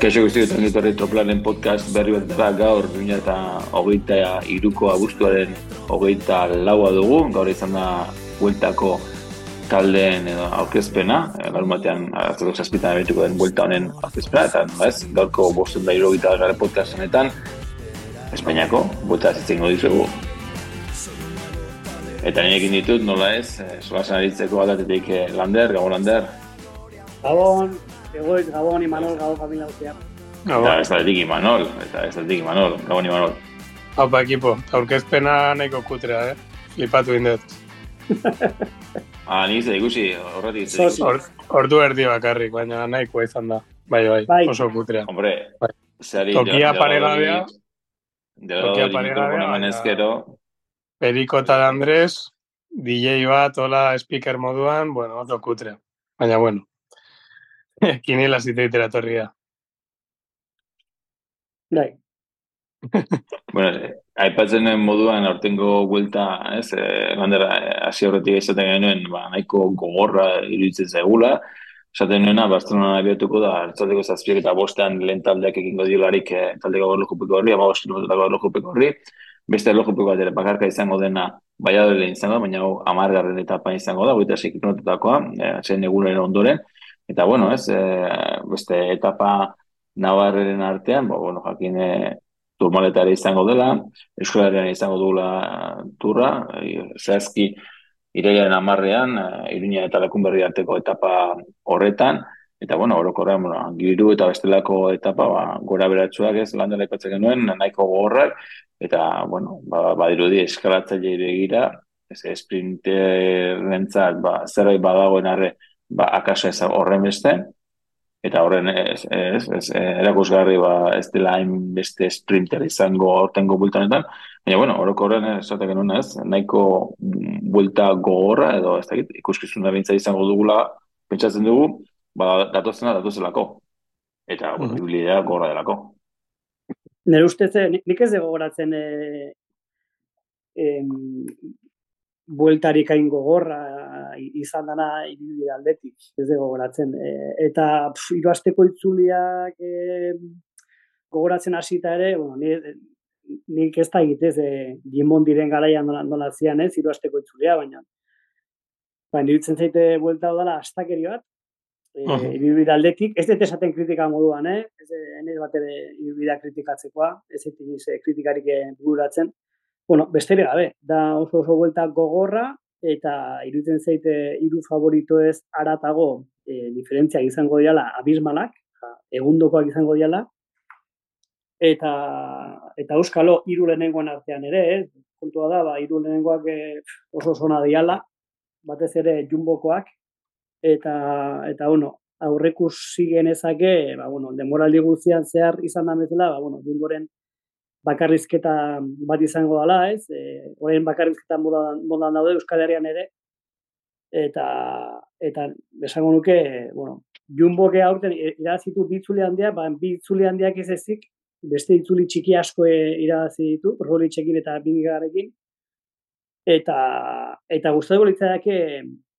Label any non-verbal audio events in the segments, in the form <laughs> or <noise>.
Kaixo guzti dut ongitorri troplanen podcast berri bat dara gaur bina eta hogeita iruko abuztuaren hogeita laua dugu, gaur izan da bueltako taldeen edo aurkezpena, gaur batean hartzeko zazpitan abetuko den buelta honen aurkezpena, eta ez, gaurko bosten da irogeita gara podcast honetan, Espainiako, buelta zitzen dizugu Eta nirekin ditut, nola ez, eh, solasan aritzeko aldatetik eh, Lander, Gabon Lander. Gabon, egoiz, Gabon, Imanol, Gabon familia guztia. Eta ez da ditik Imanol, eta ez da ditik Imanol, Gabon Imanol. Haupa ekipo, aurkezpena nahiko kutrea, eh? Flipatu indet. <laughs> ah, nik ez ikusi, horretik ez Or, Ordu erdi bakarrik, baina nahiko izan da. Bai, bai, bai. oso kutrea. Hombre, bai. zari... Tokia paregabea. Tokia paregabea. Periko eta Andrés, DJ bat, hola, speaker moduan, bueno, oto kutre. Baina, bueno, <laughs> kinila ziteitera torria. Bai. <laughs> bueno, aipatzen moduan aurtengo vuelta, ez, eh, landera, eh, hasi horretik esaten genuen, ba, nahiko gogorra iruditzen zaigula, esaten nuena, Barcelona abiatuko da, hartzateko zazpiak eta bostean lehen taldeak ekingo diolarik eh, taldeko gorlokupeko horri, ama bostean horri, beste logopiko bat ere bakarka izango dena baiadore izango baina hau amargarren etapa izango da, goita sik notetakoa, e, zen egunen ondoren, eta bueno, ez, e, beste etapa nabarren artean, bo, bueno, jakin e, turmaletare izango dela, eskolaren izango dula turra, e, zehazki iraiaren amarrean, e, iruña eta lekunberri arteko etapa horretan, Eta, bueno, orokorra, bueno, giru eta bestelako etapa, ba, gora beratxuak ez, lan dela ipatzen genuen, nahiko gogorrak, eta, bueno, ba, badirudi eskalatzaile begira, ez esprinter rentzat, ba, zerbait badagoen arre, ba, akasa ez horren beste, eta horren ez, ez, ez, erakusgarri, ba, ez dela hain beste sprinter izango ortengo bultanetan, baina, bueno, ez, ez, genuen ez, nahiko bulta gogorra, edo, ez dakit, ikuskizun da izango dugula, pentsatzen dugu, ba, datozena datozelako. Eta, mm -hmm. bueno, gorra delako. Nire ustez, eh, nik ez dugu goratzen e, em, bueltarik hain gogorra izan dana ibilbide aldetik, ez dugu goratzen. E, eta pf, iruazteko itzuliak e, gogoratzen hasita ere, bueno, nik, nik ez da egitez, e, gimon diren garaian nola zian ez, iruazteko itzulia, baina Baina, dirutzen zaite buelta dela astakeri bat, e, aldetik, ez dut esaten kritika moduan, eh? ez ene bat ere ibibida kritikatzekoa, ez dut kritikarik bururatzen. Bueno, beste gabe, da oso oso vuelta gogorra, eta iruditzen zaite hiru favorito ez aratago e, diferentzia izango diala abismalak, ja, egundokoak izango diala, eta eta euskalo hiru lehenengoan artean ere, eh? kontua da, ba, hiru lehenengoak eh, oso zona diala, batez ere jumbokoak, eta eta bueno, aurrekusi genezake, ba bueno, demoraldi guztian zehar izan da bezala, ba bueno, Jumboren bakarrizketa bat izango dela, ez? Eh, orain bakarrizketa modan modan daude Euskal Herrian ere eta eta besango nuke, bueno, Jumbo ke aurten irazitu bitzuli handia, ba bitzuli handiak ez ezik, beste itzuli txiki asko irazi ditu, roli txekin eta bingarekin. Eta eta gustatu litzaiake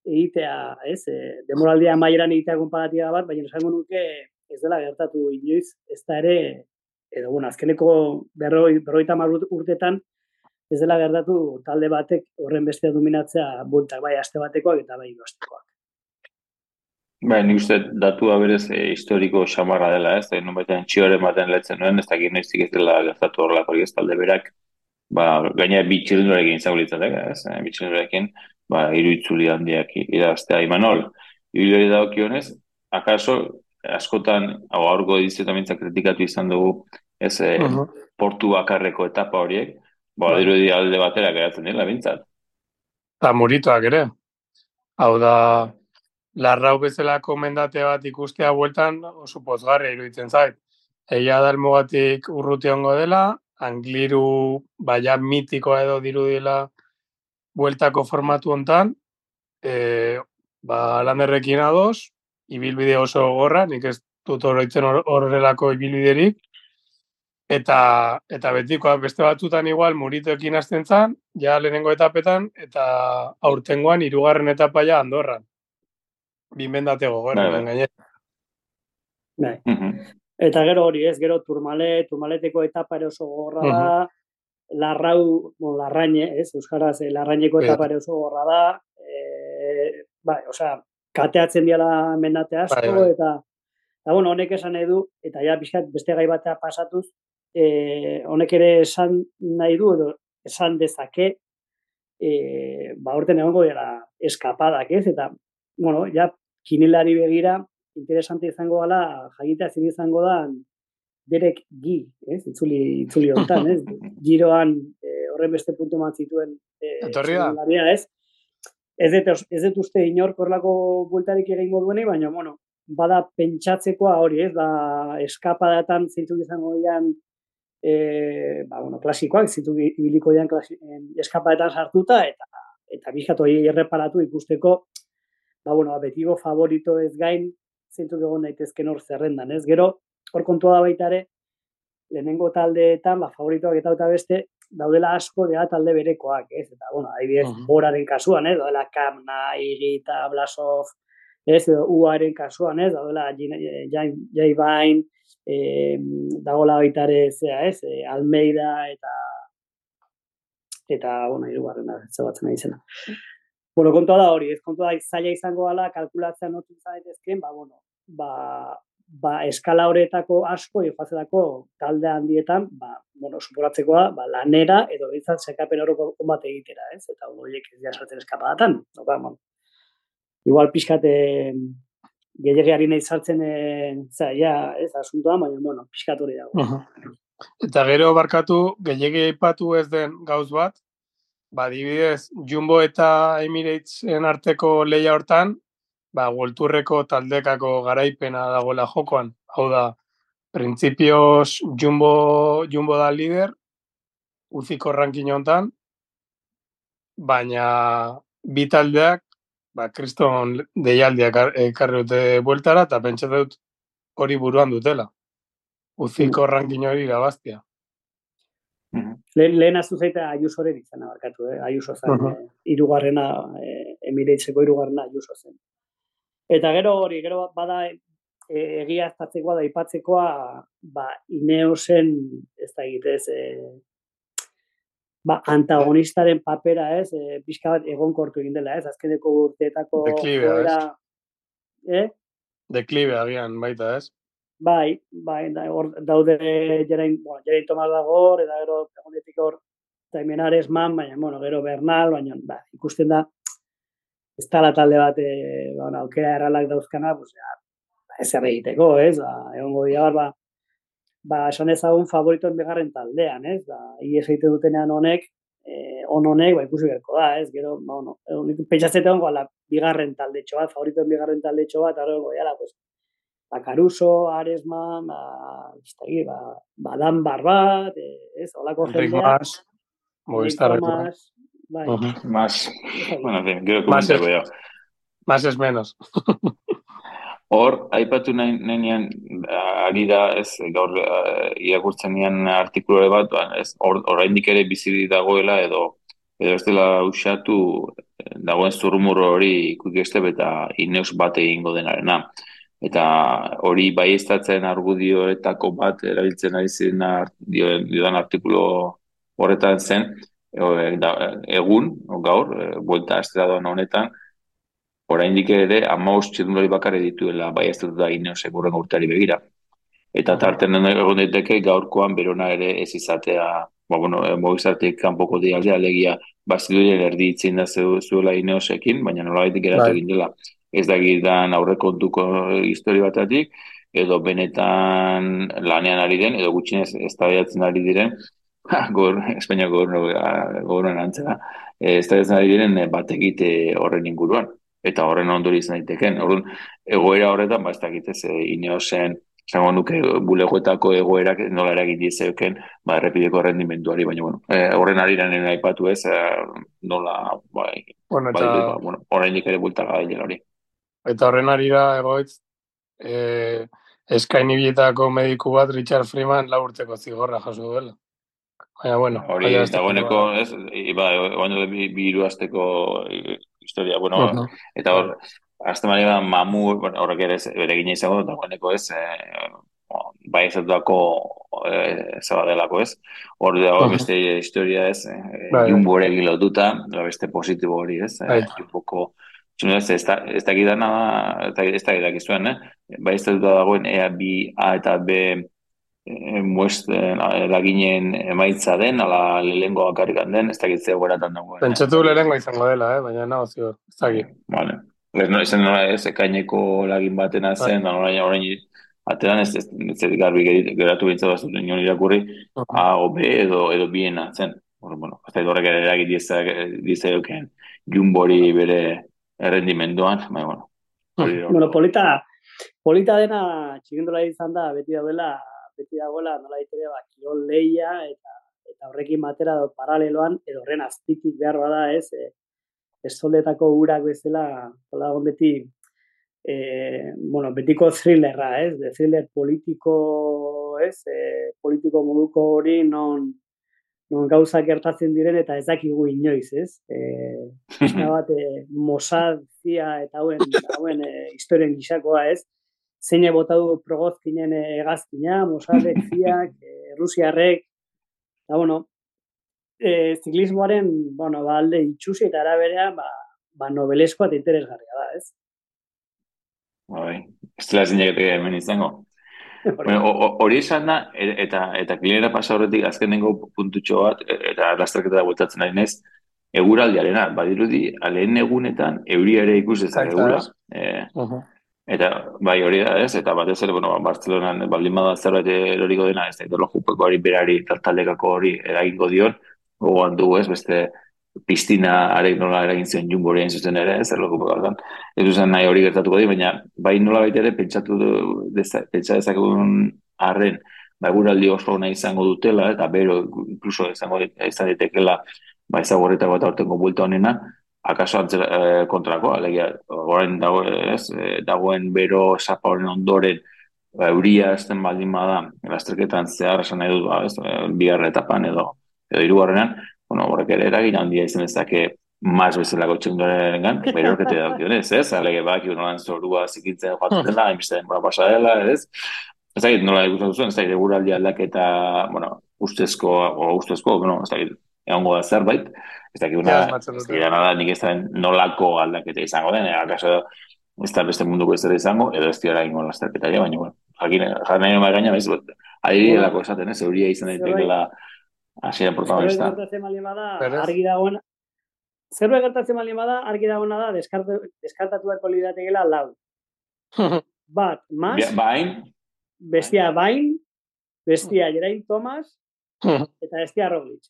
egitea, ez, e, demoraldia maieran egitea konparatiba bat, baina esango nuke ez dela gertatu inoiz, ez da ere, edo, bueno, azkeneko berroi, berroita urtetan, ez dela gertatu talde batek horren bestea dominatzea bultak bai aste batekoak eta bai astekoak. Bai, nik uste datua berez e, historiko xamarra dela, ez, e, nubaitan txioaren baten letzen nuen, ez dakit noizik ez dela gertatu horrelako ez? Talde berak, ba, gaina bitxilinorekin izango litzatek, ez, e, bitxilinorekin, ba, iru itzuli handiak idaztea imanol. Ibilori da okionez, akaso, askotan, hau aurgo ediziotamentza kritikatu izan dugu, ez uh eh, -huh. portu bakarreko etapa horiek, ba, uh -huh. alde batera geratzen dira, bintzat. Eta muritoak ere. Hau da, larrau bezala komendate bat ikustea bueltan, oso pozgarri iruditzen zait. Egia da elmugatik urruti ongo dela, angliru, baina mitikoa edo dirudila, bueltako formatu hontan, e, ba, landerrekin ados, ibilbide oso gorra, nik ez dut horretzen horrelako ibilbiderik, eta, eta betikoa beste batzutan igual muritoekin hasten zan, ja lehenengo etapetan, eta aurtengoan hirugarren etapa ja andorran. bimendate gogor, Bai, bai. gaine. Bai. Mhm. Eta gero hori ez, gero turmale, turmaleteko etapa ere oso gogorra da, larrau, bon, larraine, ez, euskaraz, eh, larraineko Bai. etapa ere oso gogorra da, e, bai, osea, kateatzen diala mendate asko, Bai, bai. eta, eta bueno, honek esan nahi du, eta ja pixkat beste gai batea pasatuz, e, honek ere esan nahi du, edo esan dezake, e, ba, horten egongo dira eskapadak, ez, eta, bueno, ja, kinilari begira, interesante izango gala, jagitea zin izango da, Derek Gi, ez, itzuli, itzuli honetan, ez, <laughs> giroan e, horren beste puntu eman zituen e, Etorri da? txirrindularia, ez, ez dut, ez dut uste inork horrelako bueltarik egingo duenei, baina, bueno, bada pentsatzekoa hori, ez, ba, eskapadatan zintzuk izango dian, e, ba, bueno, klasikoak, zintzuk ibiliko dian klasi, em, eskapadetan sartuta, eta eta bizkat hori erreparatu ikusteko, ba, bueno, betigo favorito ez gain, zintzuk egon daitezken hor zerrendan, ez? Gero, hor kontua da baita ere, lehenengo taldeetan, ba, favoritoak eta eta beste, daudela asko dira talde berekoak, ez? Eta, bueno, adibidez, Mhm. boraren kasuan, ez? Daudela Kamna, Igita, Blasov, ez? Edo Uaren kasuan, ez? Daudela Jai, Bain, e, dagoela baita ere, zea, ez? E, Almeida eta eta, bueno, hirugarrena, ez batzen izena. Bueno, kontua da hori, ez kontua da zaila izango gala, kalkulatzea notu zaitezken, ba, bueno, ba, ba, eskala horretako asko, joazelako talde handietan, ba, bueno, suporatzekoa, ba, lanera, edo bintzat sekapen horoko bat egitera, ez? Eta horiek ez dira sartzen eskapadatan. Oka, bueno, igual pixkate gehiagiari nahi sartzen, e, za, ja, ez, asuntoa, baina, bueno, pixkat hori dago. Mhm. Eta gero barkatu, gehiagi aipatu ez den gauz bat, ba, adibidez, Jumbo eta Emiratesen arteko leia hortan, ba, Worldtourreko taldekako garaipena dagoela jokoan. Hau da, printzipioz Jumbo, Jumbo da lider, uziko ranking hontan, baina bi taldeak, ba, kriston deialdiak ar- ekarri dute bueltara, eta pentsa dut hori buruan dutela. Uziko ranking hori irabaztia. Mhm. Lehen, lehen aztu zaita Ayusoren izana barkatu, eh? Ayuso zen, Mhm. eh, irugarrena, eh, Emirateseko irugarrena Ayuso zen. Eta gero hori, gero bada e, egiaztatzekoa da ipatzekoa, ba, Ineosen, ez da egitez, e, ba, antagonistaren papera, ez, e, pixka bat egonkortu egin dela, ez, azkeneko urteetako Deklibea, ez? joera, eh? Deklibe agian baita, ez? Bai, bai, da, hor daude Jerain, bueno, Jerain Tomas dago eta gero egonetik hor Taimenares man, baina, bueno, gero Bernal, baina, ba, ikusten da, ez da la talde bat, e, bueno, aukera erralak dauzkana, pues, ja, ez zer egiteko, ez, ba, egongo dira, hor, ba, ba, esan ezagun favoritoen bigarren taldean, ez, ba, ies egiten dutenean honek, eh, on honek, ba, ikusi beharko da, ez, gero, ba, bueno, nik pentsatzen egongo, ala, bigarren taldetxo bat, favoritoen bigarren taldetxo bat, egongo dira, pues, ba, Caruso, Aresman, ba, ez da, ba, ba, Dan Barbat, eh, ez, holako Enric jendea, Mas, Movistarreko. Thomas, bai, Ujú. Más, bueno, en fin, gero Más ja. Más es menos. <laughs> Hor, aipatu nahi, nahinean, ari da, ez, gaur uh, irakurtzen nian artikulore bat, ba, ez, hor, oraindik ere bizi dagoela, edo, edo ez dela usatu, eh, dagoen zurrumurro hori ikukeste eta ineus bat egingo denarena. Eta hori baiestatzen argudioetako bat erabiltzen ari ziren diodan artikulu horretan zen, egun, o gaur, e, buelta estradoan honetan, oraindik ere amaus txirrindulari bakarrik dituela bai ez da ineosek urren urteari begira. Eta tarten egon daiteke gaurkoan berona ere ez izatea, ba, bueno, e, Movistartik kanpoko dialdea alegia baziduren erdi itzin da zuela ineosekin, baina nolabait geratu Bai. egin dela. Ez da gidan aurrekontuko histori batatik, edo benetan lanean ari den, edo gutxinez ez ari diren, gor, Espainiako gobernuan antzera, ez da ari diren eh, bat egite horren inguruan eta horren ondori izan daiteken. Orduan, egoera horretan, ba, ez dakit ez, eh, Ineosen, esango nuke bulegoetako egoerak nola eragin dizeuken, ba, errepideko rendimenduari, baina, bueno, eh, horren ari nire aipatu ez, eh, nola, bai, Bueno, bai, eta, ba, bueno, oraindik ere bulta gailen hori. eta horren arira egoitz, eh, eskaini bietako mediku bat Richard Freeman lau urteko zigorra jaso duela. Baina, bueno, Hori, ez da- dagoeneko, ez, ba, oaino bi, bi asteko eh, historia, bueno, Ujú. eta hor, azte maria mamu, bueno, horrek ere bere gine izango, eta gueneko ez, e, bai ezatuako e, zabadelako ez. Hor dago beste historia ez, e, bai. jumbo ere gilotuta, beste positibo hori ez, e, jumboko, ez, ez, ez da ez da gidak izuen, eh? bai ez dagoen EA, B, A eta B e, muest, e, laginen emaitza den, ala lehengo bakarrik den, ez da gitzea goratan dagoen. Pentsatu lehengo izango dela, eh? baina nago zior, ez da Vale. Ez no, izan nola ez, ekaineko lagin batena zen, da orain, orain, ateran ez, ez, ez, ez garbi geratu bintzatu bat zuten nion irakurri, uh -huh. A o B edo, edo biena zen. Bueno, bueno, ez da horrek ere eragit dize duken jumbori bere errendimenduan, bai, bueno. Bueno, polita, polita dena txikindola izan da, beti dauela, beti dagoela, nola ditere, ba, kirol leia, eta, eta horrekin batera do paraleloan, edo horren azpitik behar bada ez, e, estoletako urak bezala, hola beti, e, bueno, betiko thrillerra, ez? De thriller politiko, ez? E, politiko moduko hori non, non gauza gertatzen diren eta ez dakigu inoiz, ez? <laughs> E, bat, e, Mosadia eta hauen, hauen e, historien gisakoa, ez? Zeine bota du progozkinen egazkina, Mosadek, <laughs> ziak, e, Rusiarrek, eta, bueno, e, ziklismoaren, bueno, ba, alde itxusi eta araberea, ba, ba nobeleskoa eta interesgarria da, ez? Bai, ez dela zinekete hemen izango. <laughs> Hori esan da, e, eta, eta klinera pasa horretik azkenengo puntutxo bat, e, eta lasterketa da bultatzen ari nez, eguraldiarena, badirudi, aleen egunetan, euria ere ikus ezak egura. E, Eta, bai, hori da, ez? Eta batez ere, bueno, Barcelonan baldin bada zerbait eroriko dena, ez da, idolo hori berari, taldekako hori eragingo dion, gogoan du, ez, beste, piztina arek nola eragin zion jumborean zuzen ere, ez erloko bakartan. Ez duzen nahi hori gertatuko di, baina bai nola baita ere pentsatu pentsa dezakegun arren, bai guraldi oso nahi izango dutela, eta bero inkluso izango izan ditekela bai zagorretako eta ortengo bulta honena, akaso antzera, e, kontrako, alegia, orain dago, ez, e, dagoen bero esapa horren ondoren, ba, euria esten baldin bada, lasterketan zehar esan nahi dut, ba, ez, e, bigarra etapan edo, edo irugarrenan, bueno, horrek ere eragin handia izan ezake maz bezalako txendoren gan, bero orkete <laughs> da dionez, ez? Alege baki nolan zorua zikintzen joatzen dela, emiste denbora pasa dela, ez? Ez da, nola ikusten zuen, ez da, eguraldi aldaketa, bueno, ustezko, o ustezko, bueno, ez da, egongo da zerbait, ez da, una, ez da, nada, nik ez da, nolako aldaketa izango den, akaso, ez da beste munduko ez izango, edo ez dira ingo lasterketa baina, bueno, jakin, jakin nahi nomai gaina, ez, adibide lako esaten, ez, euria izan daitekela, Así protagonista. Argi dagoen Zerbait gertatzen bali bada, argi dagoena da deskartatu beharko liratekeela lau. <laughs> Bat, mas. Bain. Bestia Bain, bestia Geraint Thomas <laughs> eta bestia Roglic.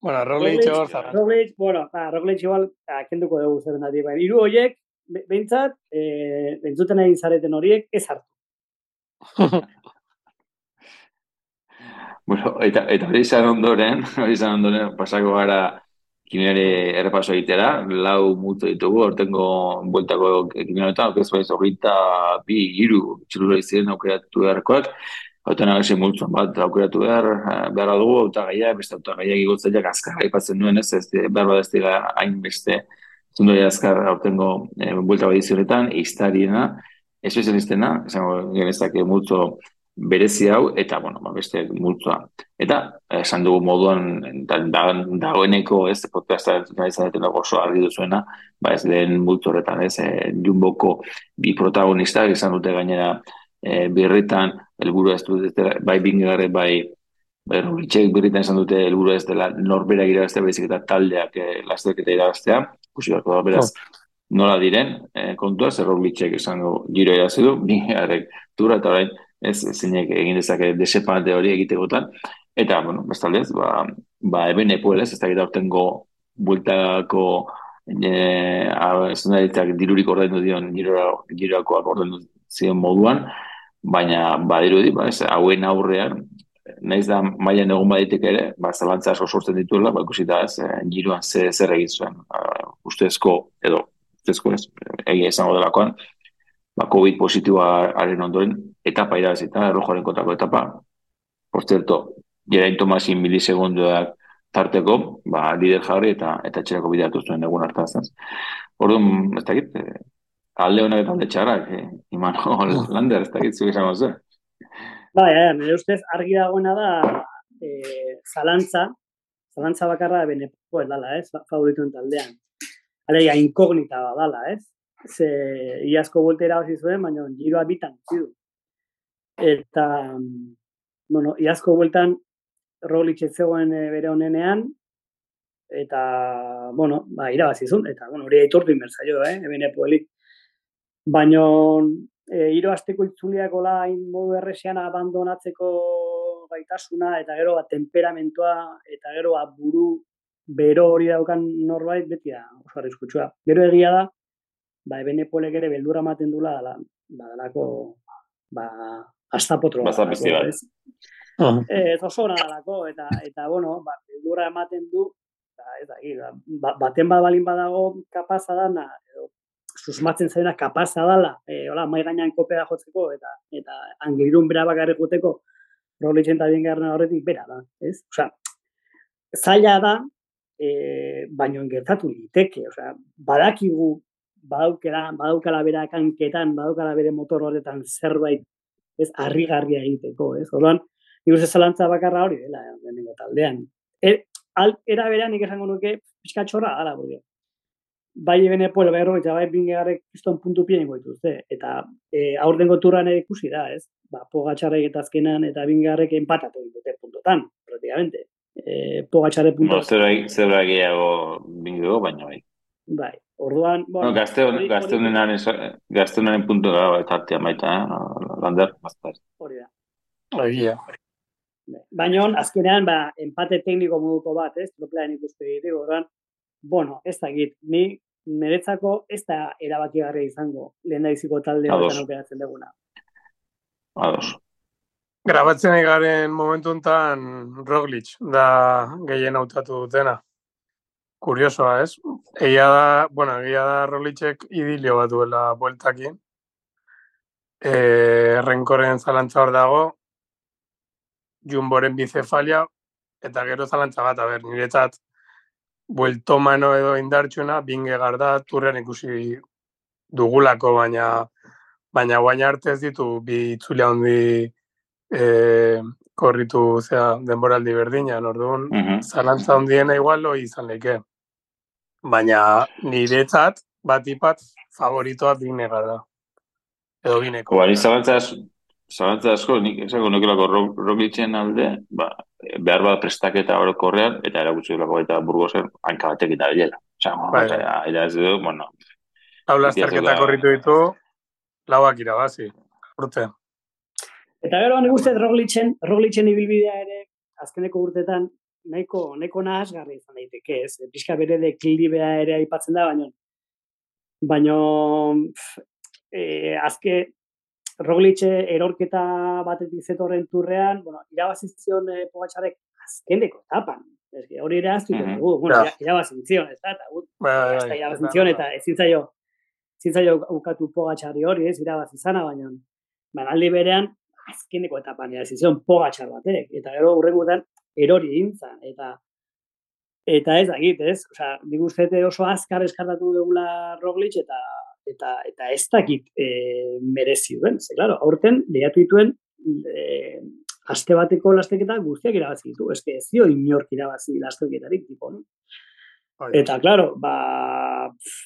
Bueno, Roglic hor zara. Roglic, bueno, ah, Roglic igual ah, kenduko dugu zer dena bai. Hiru hoiek beintzat, eh, bentzuten egin zareten horiek ez hartu. <laughs> Bueno, eta, eta hori izan ondoren, hori izan ondoren, pasako gara kinere errepaso egitera, lau mutu ditugu, ortengo bueltako kineretan, okez baiz, horrita bi, iru, txilura izien aukeratu beharkoak, Hauta nagasi multzuan bat aukeratu behar, eh, behar dugu, auta gaia, beste auta gaia gigotzaiak azkar haipatzen duen ez, ez behar bat ez dira hain beste zundoi azkar aurtengo e, buelta bat izionetan, iztariena, espezialistena, esango genezak multzo berezi hau eta bueno, ba, beste multzoa. Eta esan dugu moduan dagoeneko ez podcasta izan oso argi duzuena, ba ez multzo horretan, ez e, Jumboko bi protagonista izan dute gainera e, birritan helburu ez dute bai bingarre bai bai Rubicek birritan izan dute helburu ez dela norbera irabaztea bezik eta taldeak e, lasterketa irabaztea, ikusi beharko da beraz. Oh. Nola diren, e, kontua, zer Rubicek esango giro irazi du, <laughs> bi tura eta orain ez zeinek egin dezake desepante hori egitekotan eta bueno bestaldez ba ba eben epuel ez da urtengo bueltako eh dirurik ordaindu dion giro giroako ordaindu zion moduan baina badirudi ba ez hauen aurrean naiz da mailan egun baditeke ere ba zalantza asko sortzen dituela ba ikusi da ez eh, giroan ze zer egin zuen uh, ustezko edo ustezko ez egia izango delakoan ba, COVID positiboaren ondoren etapa irabazita, errojoaren kontrako etapa. Por cierto, Gerain Tomasin milisegundoak tarteko, ba, lider jarri eta eta txerako bideatu zuen egun hartaz. Orduan, ez dakit, eh, alde honak eta alde txarrak, eh, Imanol <laughs> Lander, ez dakit, zuke esango zen. Ba, ja, nire ustez, argi dagoena da, eh, zalantza, zalantza bakarra benepo dala, ez, favorituen taldean. Alegia, inkognita dala, ez? Ze, iazko voltera hasi zuen, baina giroa bitan, zidu. Eta, bueno, iazko bueltan Roglic ez zegoen e, bere honenean, eta, bueno, ba, irabazizun, eta, bueno, hori aitortu inbertza jo, eh, ebene poelik. Baina, e, hiro azteko itzuliako lain modu erresean abandonatzeko gaitasuna, eta gero bat temperamentoa, eta gero bat buru bero hori daukan norbait, beti da, oso arriskutsua. Gero egia da, ba, ebene poelek ere beldura maten dula, da, ba, dalako, ba, astapotro. Basta pizti bat. Uh eh, oso dalako, eta, eta, bueno, ba, beldura ematen du, ba, ez da, ba, baten bat balin badago kapaza dana, edo, susmatzen zaina kapaza dala, e, hola, mai gainean kopea jotzeko, eta, eta anglirun bera bakarrik guteko, rolitzen eta bien horretik bera da, ez? Osa, zaila da, e, baino gertatu liteke, osea, badakigu, badaukela, badaukala bera kanketan, badaukala bere motor horretan zerbait, ez, harrigarria egiteko, ez? Orduan, Nik uste zalantza bakarra hori dela, denengo taldean. Er, al, era berean nik esango nuke, pixka txorra, ala, bai ebene pueblo berro, eta bai bingegarrek kriston puntu pien goituzte. Eta e, aurtengo turran ere ikusi da, ez? Ba, pogatxarrek eta azkenan, eta bingegarrek empatatu ditute puntotan, praktikamente. E, pogatxarrek puntotan. No, zer da gehiago bingego, baina bai. Bai, orduan... Bueno, no, gazte, gazte honenaren, gazte honenaren puntu da, eta artea baita, eh? Lander, bazter. Hori da. Egia. Baina, azkenean, ba, empate tekniko moduko bat, ez? Troplean ikuste ditu, oran, bueno, ez da git, ni niretzako ez da erabakigarria izango lehen daiziko talde batean operatzen duguna. Ados. Grabatzen egaren momentu enten Roglic da gehien hautatu dutena. Kuriosoa, ez? Egia da, bueno, egia da Roglicek idilio bat duela bueltakin. E, renkoren zalantza hor dago, jumboren bicefalia, eta gero zalantza bat, aber, niretzat, bueltomano edo indartxuna, binge garda, turren ikusi dugulako, baina baina guaina arte ez ditu bi itzulia handi e, korritu zea denboraldi berdina, orduan mm -hmm. zalantza handiena igual lo izan leke. Baina niretzat bat ipat favoritoa bine garda. Edo bineko. Bari zalantza asko, nik esako nokelako roglitzen alde, ba, behar bat prestaketa hori korrean, eta erakutsi lako baita burgozen, hanka batek eta bilela. Osa, bai. eta ez du, bueno. Hau lastarketa korritu ditu, lauak irabazi, urte. Eta gero, nik uste roglitzen, roglitzen ibilbidea ere, azkeneko urtetan, nahiko, nahiko nahasgarri izan daiteke, ez? Pizka bere dekilibea ere aipatzen da, baino, baino, e, azke, Roglic erorketa batetik zetorren turrean, bueno, irabazizion eh, pogatxarek azkeneko etapan. Ez hori ere aztu, mm -hmm. bueno, yeah. irabazizion, ez da, eta gut, irabazizion, eta ezin zaio, ezin zaio ukatu pogatxari hori, ez, irabazizana, baina, baina aldi berean, azkeneko etapan irabazizion pogatxar batek, eta gero urrengutan erori dintzen, eta eta ez agit, ez? Osea, nik uste oso azkar eskartatu dugula Roglic eta eta eta ez dakit e, merezi duen. Ze, claro, aurten lehiatu dituen e, aste bateko lasteketa guztiak irabazi ditu. Ez que ez dio inork irabazi lasteketarik, tipo, no? Eta, claro, ba,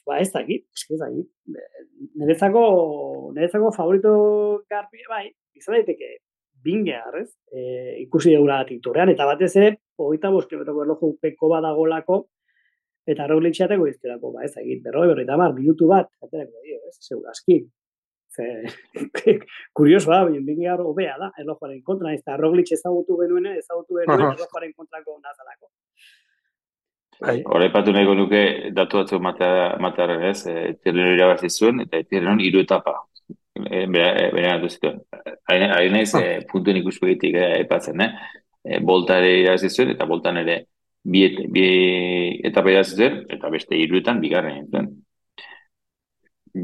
ba ez dakit, ez dakit. Nerezako, nerezako favorito garbi, bai, izan daiteke, bingear, ez? E, ikusi dugula tiktorean, eta batez ere, hogeita bost kilometroko erloju peko badagolako, Eta Roglic jateko izterako, ba, ez egin, berroi, berroi, tamar, minutu bat, aterako dio, ez, segura, aski. Ze, <laughs> kurioso da, bien, bingi gaur obea da, erlojuaren kontra, ez da, Roglic ezagutu benuen, ezagutu uh -huh. erlojuaren kontrako nazalako. Bai. Hora ipatu nahi nuke datu batzu mataren ez, e, tirren irabazi zuen, eta tirren hiru etapa. E, bera, gatu zituen. Hain nahiz, e, puntuen ikuspegitik e, epatzen, eh? E, bolta ere irabazi zuen, eta boltan ere bi, et, bi etapa zen, eta beste hiruetan bigarren zen.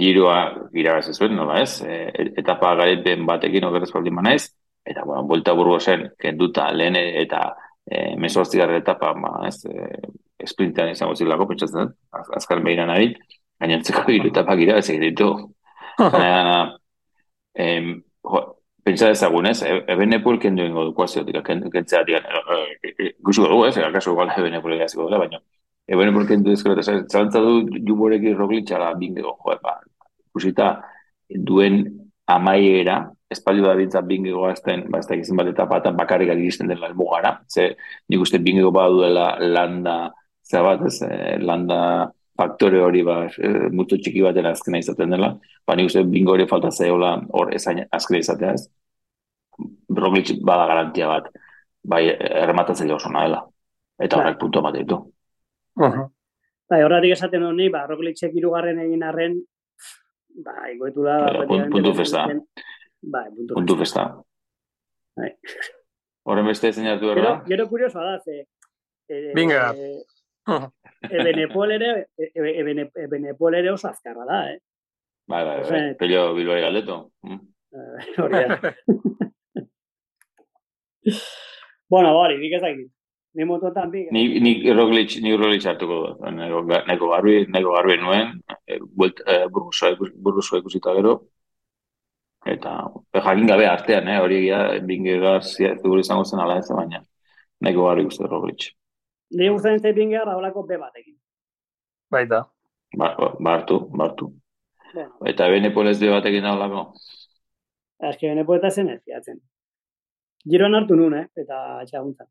Giroa irabazi zuen, nola ez? E, etapa garaipen batekin okerrez baldin ez? eta bueno, bolta burgo zen, kenduta lehen eta e, mesortzigarra etapa, ba, ez, e, sprintean izango zilako, pentsatzen az, azkar behiran ari, gainontzeko hiru etapak ira, ez ditu. Baina, em, jo, pentsa dezagun, ez, e, ebenepul kendu ingo du kuaziotik, kentzea digan, e, e, e, dugu, ez, akaso igual <laughs> ebenepul egaziko dela, baina, ebenepul kendu ezkero, eta zalantza du juborek irroglitxara bingego, jo, ba, ikusita, duen amaiera, espaldi da bintzat bingego azten, ba, ez da egizien bat etapa, eta bakarrik agiristen dela elmugara, ze nik uste bingego baduela landa, zabat, ez, landa faktore hori ba, eh, mutu txiki batera azkena izaten dela, ba, nik uste bingo hori falta zaiola hor ezain azkena izatea ez. Roglic bada garantia bat, bai, errematatzen oso dela. Eta horrek bai. puntu bat ditu. Uh -huh. Bai, horretik esaten honi, ba, Roglicek irugarren egin arren, ba, iguetula... Ba, puntu festa. Bai, puntu, puntu festa. Bai. Horren beste zein hartu erra? Gero, gero kurioso da, ze... Binga. Ebenepol ere, Ebenepol ere oso azkarra da, eh? Bai, bai, bai. Pello bilboi galdeto. Hori da. Bueno, hori, nik ez dakit. Ni mototan bi. Ni ni Roglic ni Roglic hartuko dut. Nego nego garbi, nego garbi nuen, eh, buelt eh, burruso burruso ikusita gero. Eta e, jakin gabe artean, eh, hori ja bingega seguru izango zen ala ez baina. Nego garbi uste Roglic. Ni uste dut bingega holako be batekin. Baita. Ba, bartu, bartu. Bueno. Eta Benepol ez de batekin da holako. Ez que Benepol eta zen ez, fiatzen. Giroan hartu nun, eh, eta txaguntzan.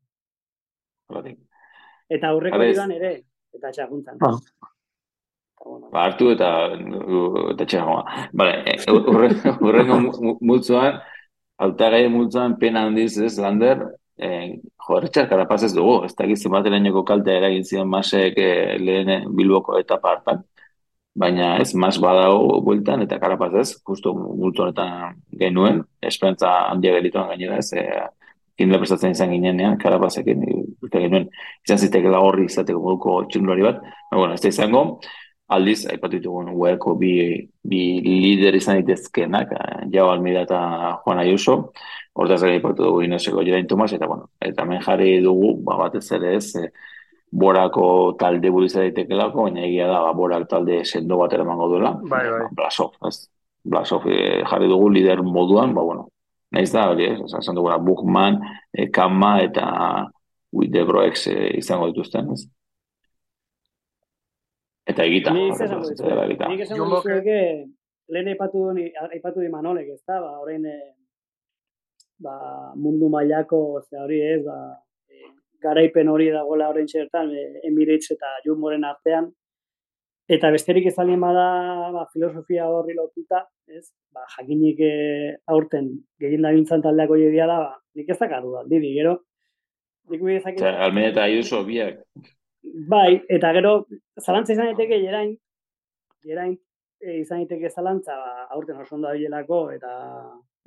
Eta aurreko iban ere, eta txaguntzan. Ah. Ba, hartu eta eta txagoa. Vale, horrengo multzuan, autagai multzuan pena handiz ez, Lander, eh, jo, erretxar karapaz ez dugu, ez da gizien bat kaltea eragin zion masek eh, lehen bilboko eta partan. Baina ez, mas badago bueltan eta karapaz ez, justu multu honetan genuen, esperantza handia gelituan gainera ez, eh, kinela prestatzen izan ginean, karapazekin, uste genuen, izan ziteke horri izateko moduko txundulari bat, baina, bueno, ez da izango, aldiz, aipatu ditugun, ueko bi, bi lider izan ditezkenak, jau almida eta Juan Ayuso, hortaz gara aipatu dugu inoseko Jerain Tomas, eta bueno, eta men jarri dugu, ba, batez ere ez, e, borako talde buriza daitekelako, baina egia da, ba, borak talde sendo bat eramango duela, bai, bai. Blasov, ez? Blasov e, jarri dugu lider moduan, ba, bueno, Naiz da, hori, ez, esan duguna, Buchman, e, Kama eta Widebroek e, izango dituzten, ez? Eta egita. Ni izan egita. Nik esan dut lehen aipatu aipatu di Manolek, ez da, ba, orain e, ba, mundu mailako, ze hori ez, ba, e, garaipen hori dagoela orain txertan, e, Emirates eta Jumboren artean, Eta besterik ez alien bada ba, filosofia horri lotuta, ez? Ba, jakinik e, aurten gehien da bintzan taldeako jedia da, ba, nik ez dakatu da, didi, gero. Nik bide zakit... Almen eta ayuso biak. Bai, eta gero, zalantza izan daiteke jerain, jerain e, izan daiteke zalantza, ba, aurten oso ondo abilelako, eta,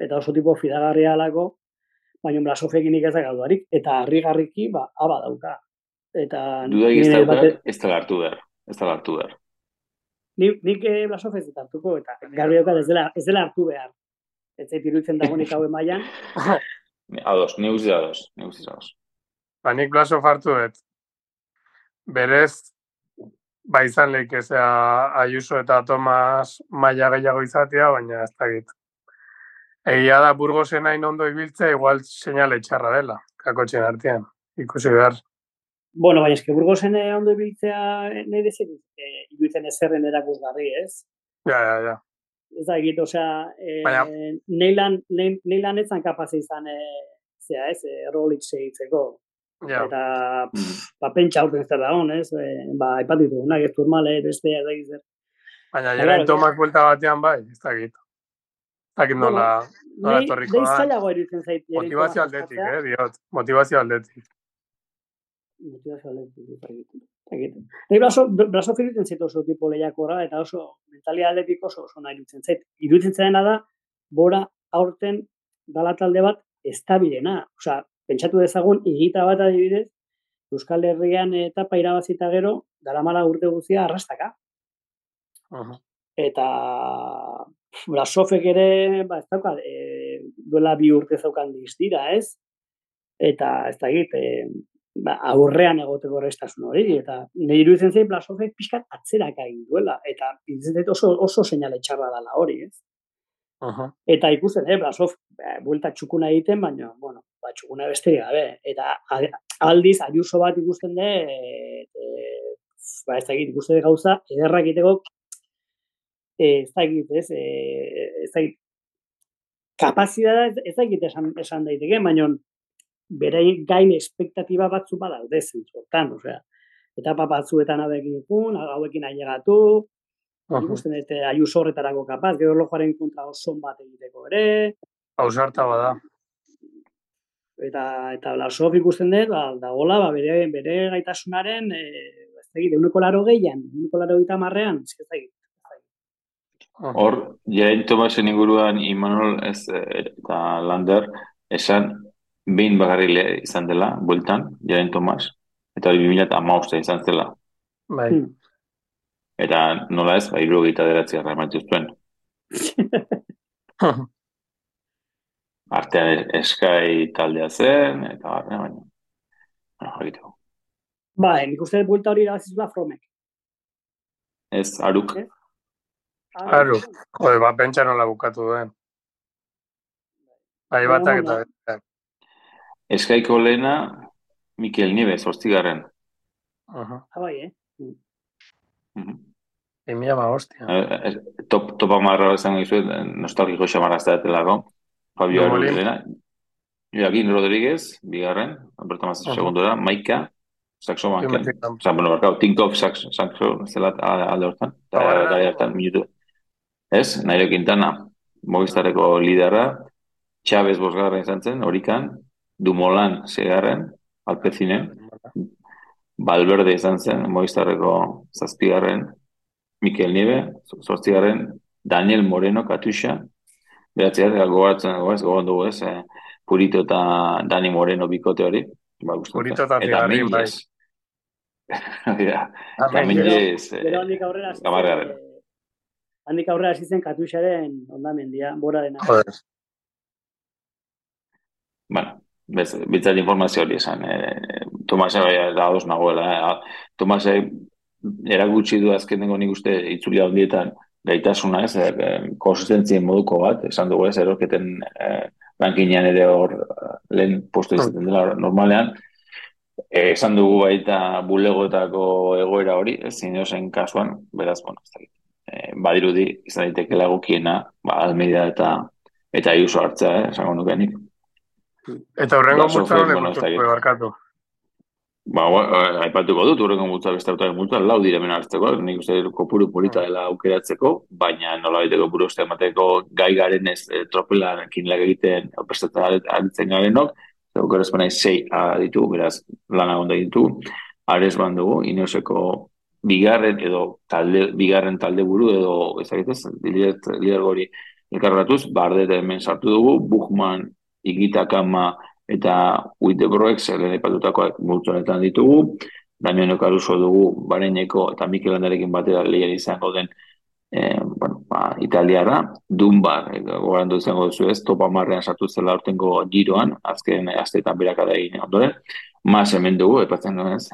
eta oso tipo fidagarria alako, baina blasofekin ez dakatu harik, eta harrigarriki, ba, aba dauka. Eta... Dudaik ez da ez da hartu behar, ez da hartu behar ni nik eh Blasov ez hartuko eta garbi ez dela ez dela hartu behar. Ez zait iruditzen dago nik haue mailan. <laughs> Ados, ni uzi ados, ni uzi ados. Ba, nik Blasov hartu et. Berez ba izan leik ezea Ayuso eta Tomas maila gehiago izatea, baina ez da git. Egia da Burgosen hain ondo ibiltzea, igual seinale txarra dela, kakotxen artean. Ikusi behar. Bueno, baina eske Burgosen ondo ibiltzea nahi dezik, e, eh, ibiltzen ezerren erakusgarri, ez? Ja, ja, ja. Ez da egit, osea, e, neilan, neilan etzan kapaz izan, e, zea, ez, e, rolik segitzeko. Ja. Eta, pff, ba, pentsa aurten zer da hon, ez? E, ba, ipatitu, nahi ez turmale, beste, ez da Baina, jera tomak buelta batean bai, ez da egit. Egit nola, nola torriko da. Deizkailago eritzen zait. Motivazio aldetik, eh, diot. Motivazio aldetik motivazio aldetik egiten. Nei brazo brazo filitzen zait oso tipo lehiakora eta oso mentalia aldetik oso oso nahi dutzen zait. Iruditzen zaidana da bora aurten dala talde bat estabilena, osea, pentsatu dezagun igita bat adibidez Euskal Herrian eta pairabazita gero daramala urte guztia arrastaka. Uh Eta Brasofek ere, ba, ez dauka, e, duela bi urte zaukan diztira, ez? Eta ez da egit, e, ba, aurrean egoteko restasun hori, eta nahi iruditzen zein Blasovek pixkat atzerak egin duela, eta oso, oso seinale txarra dela hori, ez? Uh -huh. Eta ikusten, eh, Blasov, eh, buelta txukuna egiten, baina, bueno, ba, txukuna besterik gabe. Eta aldiz, ayuso bat ikusten de, e, e, ba, ez da egit, ikusten de gauza, ederra egiteko, e, ez da ez, e, ez da egit, kapazitatea ez da egit esan, esan daiteke, baina bere gain espektatiba batzu badaude zentzuetan, osea, etapa batzuetan hauekin ikun, hauekin ailegatu, ikusten ez aiuso horretarako kapaz, gero lojoaren kontra oso bat egiteko ere. Hausarta bada. Eta, eta Blasov ikusten dut, ba, da gola, ba, bere, bere gaitasunaren, e, ez egit, euneko laro gehian, euneko laro gita marrean, ez egit. Hor, jain Tomasen inguruan Imanol ez, eta Lander, esan behin bagarri izan dela, bueltan, jaren Tomas, eta hori bimila eta amausta izan zela. Bai. Hmm. Eta nola ez, bai, gita deratzi garra zuen. <laughs> Artean eskai taldea zen, eta barra, baina. Bueno, egiteko. Ba, nik uste buelta hori irabazizula fromek. Ez, aruk. Ez? Aruk. Jode, ba, pentsa nola bukatu duen. Bai, batak eta... Eskaiko lehena, Mikel Nieves, hostigarren. Uh -huh. Abai, eh? Uh -huh. Emia ba, hostia. Eh, top, topa marra esan gizu, nostalgiko xamarra ez da etelago. Fabio no, Arulena. Joaquín Rodríguez, bigarren, Alberto Mazas uh -huh. segundora, Maika, saxo banken. Zan, bueno, barkau, Tinkoff saxo, saxo, zelat, alde hortan. Gari hartan, minutu. Ez, Nairo Quintana, Movistareko liderra, Chávez bosgarren izan zen, horikan, Dumolan segarren, alpezine, Balberde izan zen, Moistarreko zazpigarren, Mikel Niebe, zortzigarren, Daniel Moreno, Katusha, beratzi gara, gogatzen dugu ez, gogatzen dugu ez, eh, Purito eta Dani Moreno bikote hori. Ba, Purito eta Zigarrin, bai. <laughs> ja, eta Mendes, eh, handik aurrera, handik aurrera zizen Katusharen ondamendia, bora dena. Joder. Bueno, bez, bitzat informazio hori esan. E, Tomase bai, da dos nagoela. E, Tomase eragutsi du azkenengo nik uste itzuli handietan gaitasuna ez, e, moduko bat, esan dugu ez, eroketen e, rankinean ere hor lehen posto izaten dela normalean. E, esan dugu baita bulegoetako egoera hori, ez zen kasuan, beraz, bueno, ez da, e, badirudi izan daiteke lagokiena, ba, almeida eta eta iuso hartza, eh, esango nukenik. Eta horrengo multa hori bueno, barkatu. Ba, eh, aipatuko dut, horrengo multa beste autaren multa, lau dire mena hartzeko, nik uste kopuru polita ah. dela aukeratzeko, baina nola baiteko buru uste emateko gai garen ez e, tropela kinlak egiten prestata aritzen garenok, aukera ezpena zei a ditu, beraz, lana gonda ditu, arez bandugu, ineoseko bigarren edo talde, bigarren talde buru edo ezagitez, lider gori elkarratuz, bardet hemen sartu dugu, Buchman igitakama eta Uitebroek zelen epatutakoak multzonetan ditugu. Damiano Caruso dugu Bareneko eta Mikel Andarekin batera lehia izango den eh, bueno, ba, italiara. Dunbar, e, gogorandu izango duzu ez, topa marrean sartu zela ortengo giroan, azken asteetan berakada egin ondoren. Mas hemen dugu, epatzen duen ez,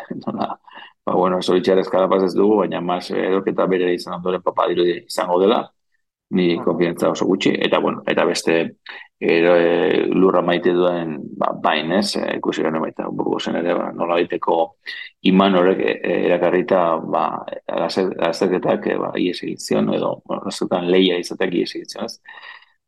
ba, bueno, zoritxar ezkara ez dugu, baina mas eroketa bere izan ondoren papadiru izango dela ni konfiantza oso gutxi, eta bueno, eta beste ero, e, lurra maite duen ba, bain, ez, e, ikusi gane baita burgozen ere, ba, nola baiteko iman horrek e, erakarrita ba, azterketak ba, ies egizion, edo bueno, azterketan leia izateak ies egizion, ez.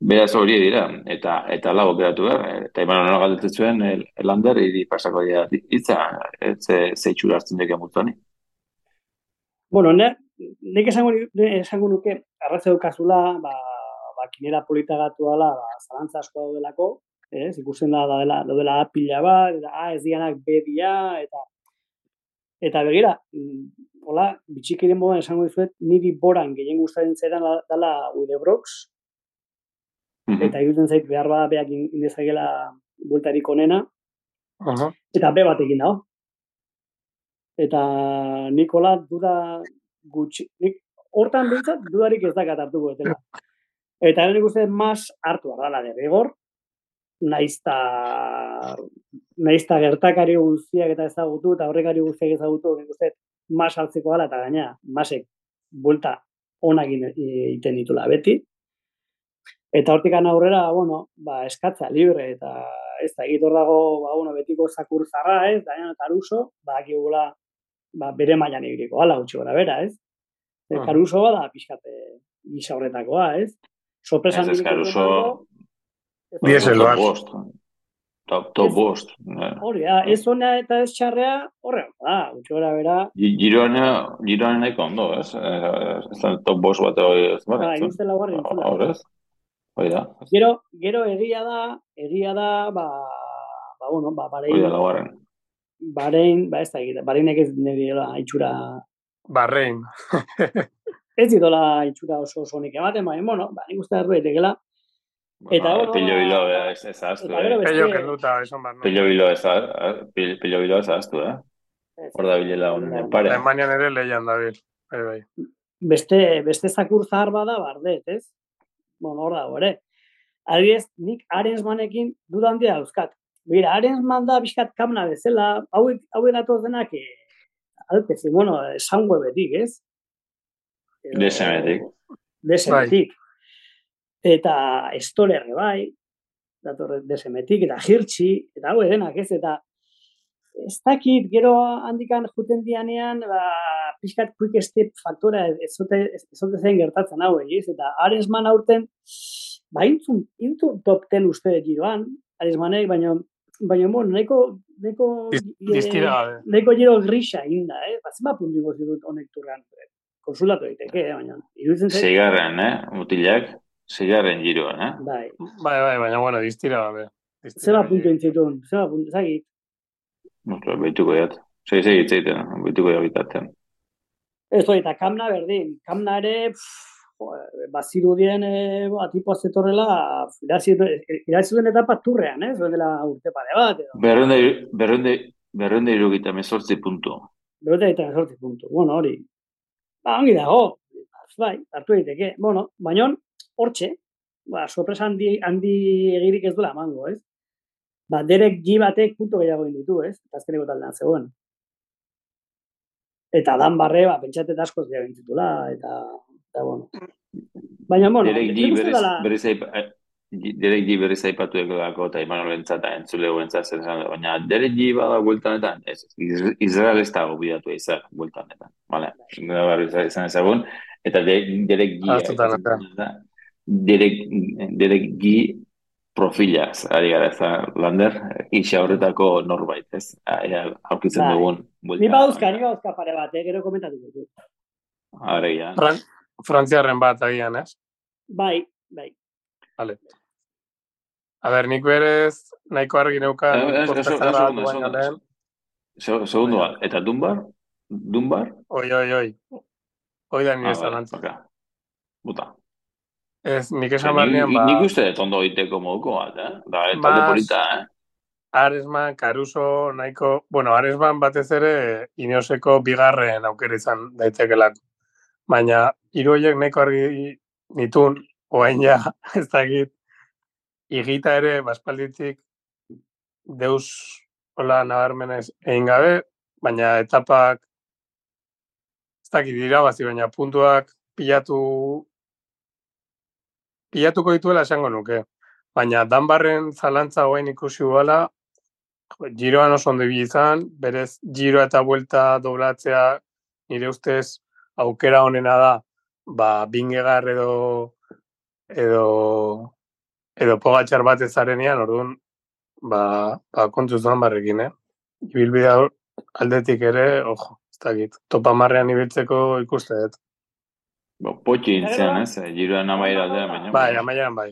Beraz hori dira, eta eta lago beratu behar, eta iman hori galdetzen zuen, el, elander, iri pasako dira, itza, ez zeitxura hartzen deke mutuani. Bueno, ne, nik esango, esango nuke, arraze dukazula, ba, ba, kinera polita gatu ala, ba, zalantza asko daudelako, ez, ikusten da, da dela apila bat, eta A ez dianak B dia, eta eta begira, hola, bitxikiren modan esango dizuet, niri boran gehien guztaren zeran dala Udebrox, mm -hmm. eta irutzen zait behar bada beak indezagela bueltarik onena, uh -huh. eta B batekin dago. Eta Nikola duda gutxi, nik hortan behintzat dudarik ez dakat hartuko etela. <laughs> Eta nik uste mas hartu ardala de rigor, naizta naizta gertakari guztiak eta ezagutu eta horrekari guztiak ezagutu nik uste mas hartzeko ala eta gaina masek buelta onak egiten ditula beti eta hortik aurrera bueno ba eskatza libre eta ez da egitor dago ba bueno betiko zakur zarra ez da taruso badakigula ba bere mailan ibiliko hala gutxi gora bera ez uh -huh. bada pixkate gisa horretakoa ez sorpresan ez karuso dieseloak top, top bost. Hori, ez ona eta ez txarrea, horre, da, gutxo gara bera. Giroan, nahiko ondo, ez? Ez da top bost bat ez? Ba, ez laguarri entzuna. Hori da. Gero, gero egia da, egia da, ba, ba, bueno, ba, barein. Hori da laguarren. Barein, ba, ez da bareinek ez nire itxura. Barrein. ez ditola itxura oso oso nik ematen, baina, bueno, ba, nik uste dut betekela. Eta bueno, pillo bilo ez ez astu. Pillo que luta eso más. Pillo bilo ez pillo bilo ez astu, eh. Hor da bilela un pare. Alemania nere leian da bil. Bai bai. Beste beste zakur zahar bada bardet, ez? Bueno, hor da ere. Adibidez, nik Arensmanekin dudan dia euskat. Mira, Arensman da bizkat kamna bezala, hau hau datoz denak eh alpezi, bueno, esango betik, ez? Desemetik. Desemetik. Bai eta estolerre bai, datorre desemetik, eta jirtxi, eta hau edenak ez, eta ez dakit, gero handikan juten dianean, ba, pixkat quick step faktora ez zote zen gertatzen hau, ez? eta Aresman aurten, ba, intzun, intzun top ten uste giroan, Aresmanek, baina baina bon, neko neko Distira, neko giro grisa inda, eh? Ba, zenba puntu dut honek turran. Konsulatu daiteke, eh? baina iruditzen zen. Seigarren, eh? Mutilak. Segarren giroan, eh? Bai. Bai, bai, baina, bueno, distira, bai. Zeba puntu entzitun, zeba puntu, zagit. Nostra, behituko jat. Zai, zai, itzaiten, behituko jat bitatzen. Ez hori, eta kamna berdin. Kamna ere, baziru dien, e, atipo azetorrela, irazien etapa turrean, eh? Zuen dela urte pare bat, edo. Berrende, berrende, berrende irugita mesortzi puntu. Berrende irugita mesortzi puntu. Bueno, hori. Ba, ongi dago. Bai, hartu daiteke. Bueno, baina, hortxe, ba, sorpresa handi, handi egirik ez duela emango, ez? Ba, derek G batek punto gehiago ditu, ez? Eta azkeneko taldean zegoen. Eta dan barre, ba, pentsatet askoz gehiago ditutula, eta, eta, bueno. Baina, bueno, derek G dala... berriz, eh, Derek G berriz aipatu eko dako, eta iman olentzata entzule guentzat zen zan, baina Derek G bada gueltanetan, ez, Israel ez dago bidatu izan gueltanetan, vale? Gara barri izan ezagun, eta Derek G direk, direk gi profilaz, ari gara ez lander, isa horretako norbait, ez? Aia, haukitzen bai. dugun. Ni bauzka, ni bauzka pare bat, eh? gero komentatu dut. Are, ja. Fran Frantziarren bat agian, ez? Bai, bai. Vale. A ber, nik berez, nahiko argi neukan, eh, eh, Segundo bat, eta Dunbar? Dunbar? Oi, oi, oi. Oi da nire ah, zalantzak. Buta. Ez, nik esan ba... Nik uste dut ondo iteko moduko bat, eh? Da, eta Mas, polita, eh? Aresman, Caruso, nahiko... Bueno, Aresman batez ere ineoseko bigarren aukera izan daitekelako. Baina, iruoiek nahiko argi nitun, oain ja, <laughs> ez dakit, igita ere, baspalditik, deus hola nabarmenez egin gabe, baina etapak, ez dakit dira, bazi, baina puntuak pilatu pilatuko dituela esango nuke. Baina Danbarren zalantza hoain ikusi duela, giroan oso ondo izan, berez giro eta buelta doblatzea nire ustez aukera honena da, ba, bingegar edo edo edo pogatxar bat ezarenean, orduan, ba, ba kontuz barrekin, eh? Ibilbidea aldetik ere, ojo, ez dakit, topa marrean ibiltzeko ikuste dut. Bo, potxi intzean, ez? Eh? Giroan amaira aldera, baina. Bai, amairan bai.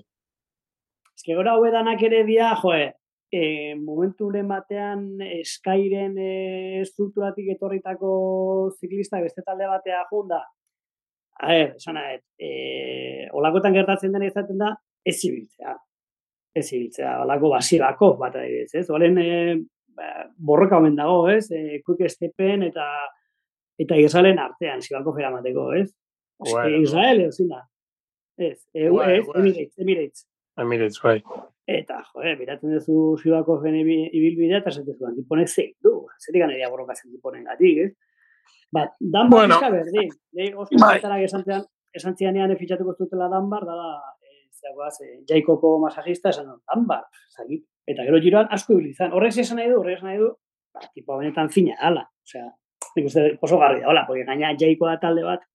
Ez que gora huedanak ere dia, joe, e, momentu batean eskairen e, estrukturatik etorritako ziklista beste talde batea junda. A ber, esan ahet, e, olakotan gertatzen dena izaten da, ez zibiltzea. Ez zibiltzea, olako basirako bat adibidez, ez? Olen e, borroka omen dago, ez? E, quick stepen eta eta Israelen artean, zibalko fera mateko, ez? Bueno, Israel, ez zina. Ez, ez, Emirates, Emirates. Emirates, bai. Eta, joe, miratzen duzu zibako ibilbidea, eta zaten zuen, diponek zein du, zetik ganeria borrokatzen diponen gatik, ez? Ba, danbar bueno. izka berdin. Nei, oso bai. esantzean, esantzean ean efitxatuko zutela danbar, da, zeagoaz, e, jaikoko masajista, esan danbar, zagit. Eta gero giroan asko ibilizan. Horrez esan nahi du, horrez esan nahi du, ba, tipo, benetan fina, ala. Osea, nik uste oso garri da, hola, porque gaina jaiko da talde bat.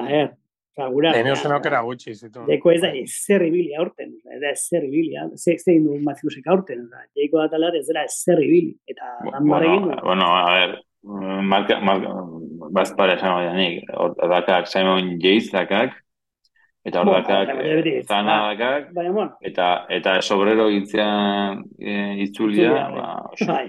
A ver, Osa, gura. Teneo zen okera gutxi, zitu. Jaiko ez da, ez zer ibili aurten. Ez da, ez zer ibili. Ze ez egin du Mattheusek aurten. Jaiko da talat ez dira ez zer ibili. Eta, bueno, bueno, bueno, a ver, marka, marka, bazpara esan hori nik, dakak Simon Yates dakak, eta hor dakak, zana dakak, eta, eta sobrero itzean e, itzulia, ba, bai.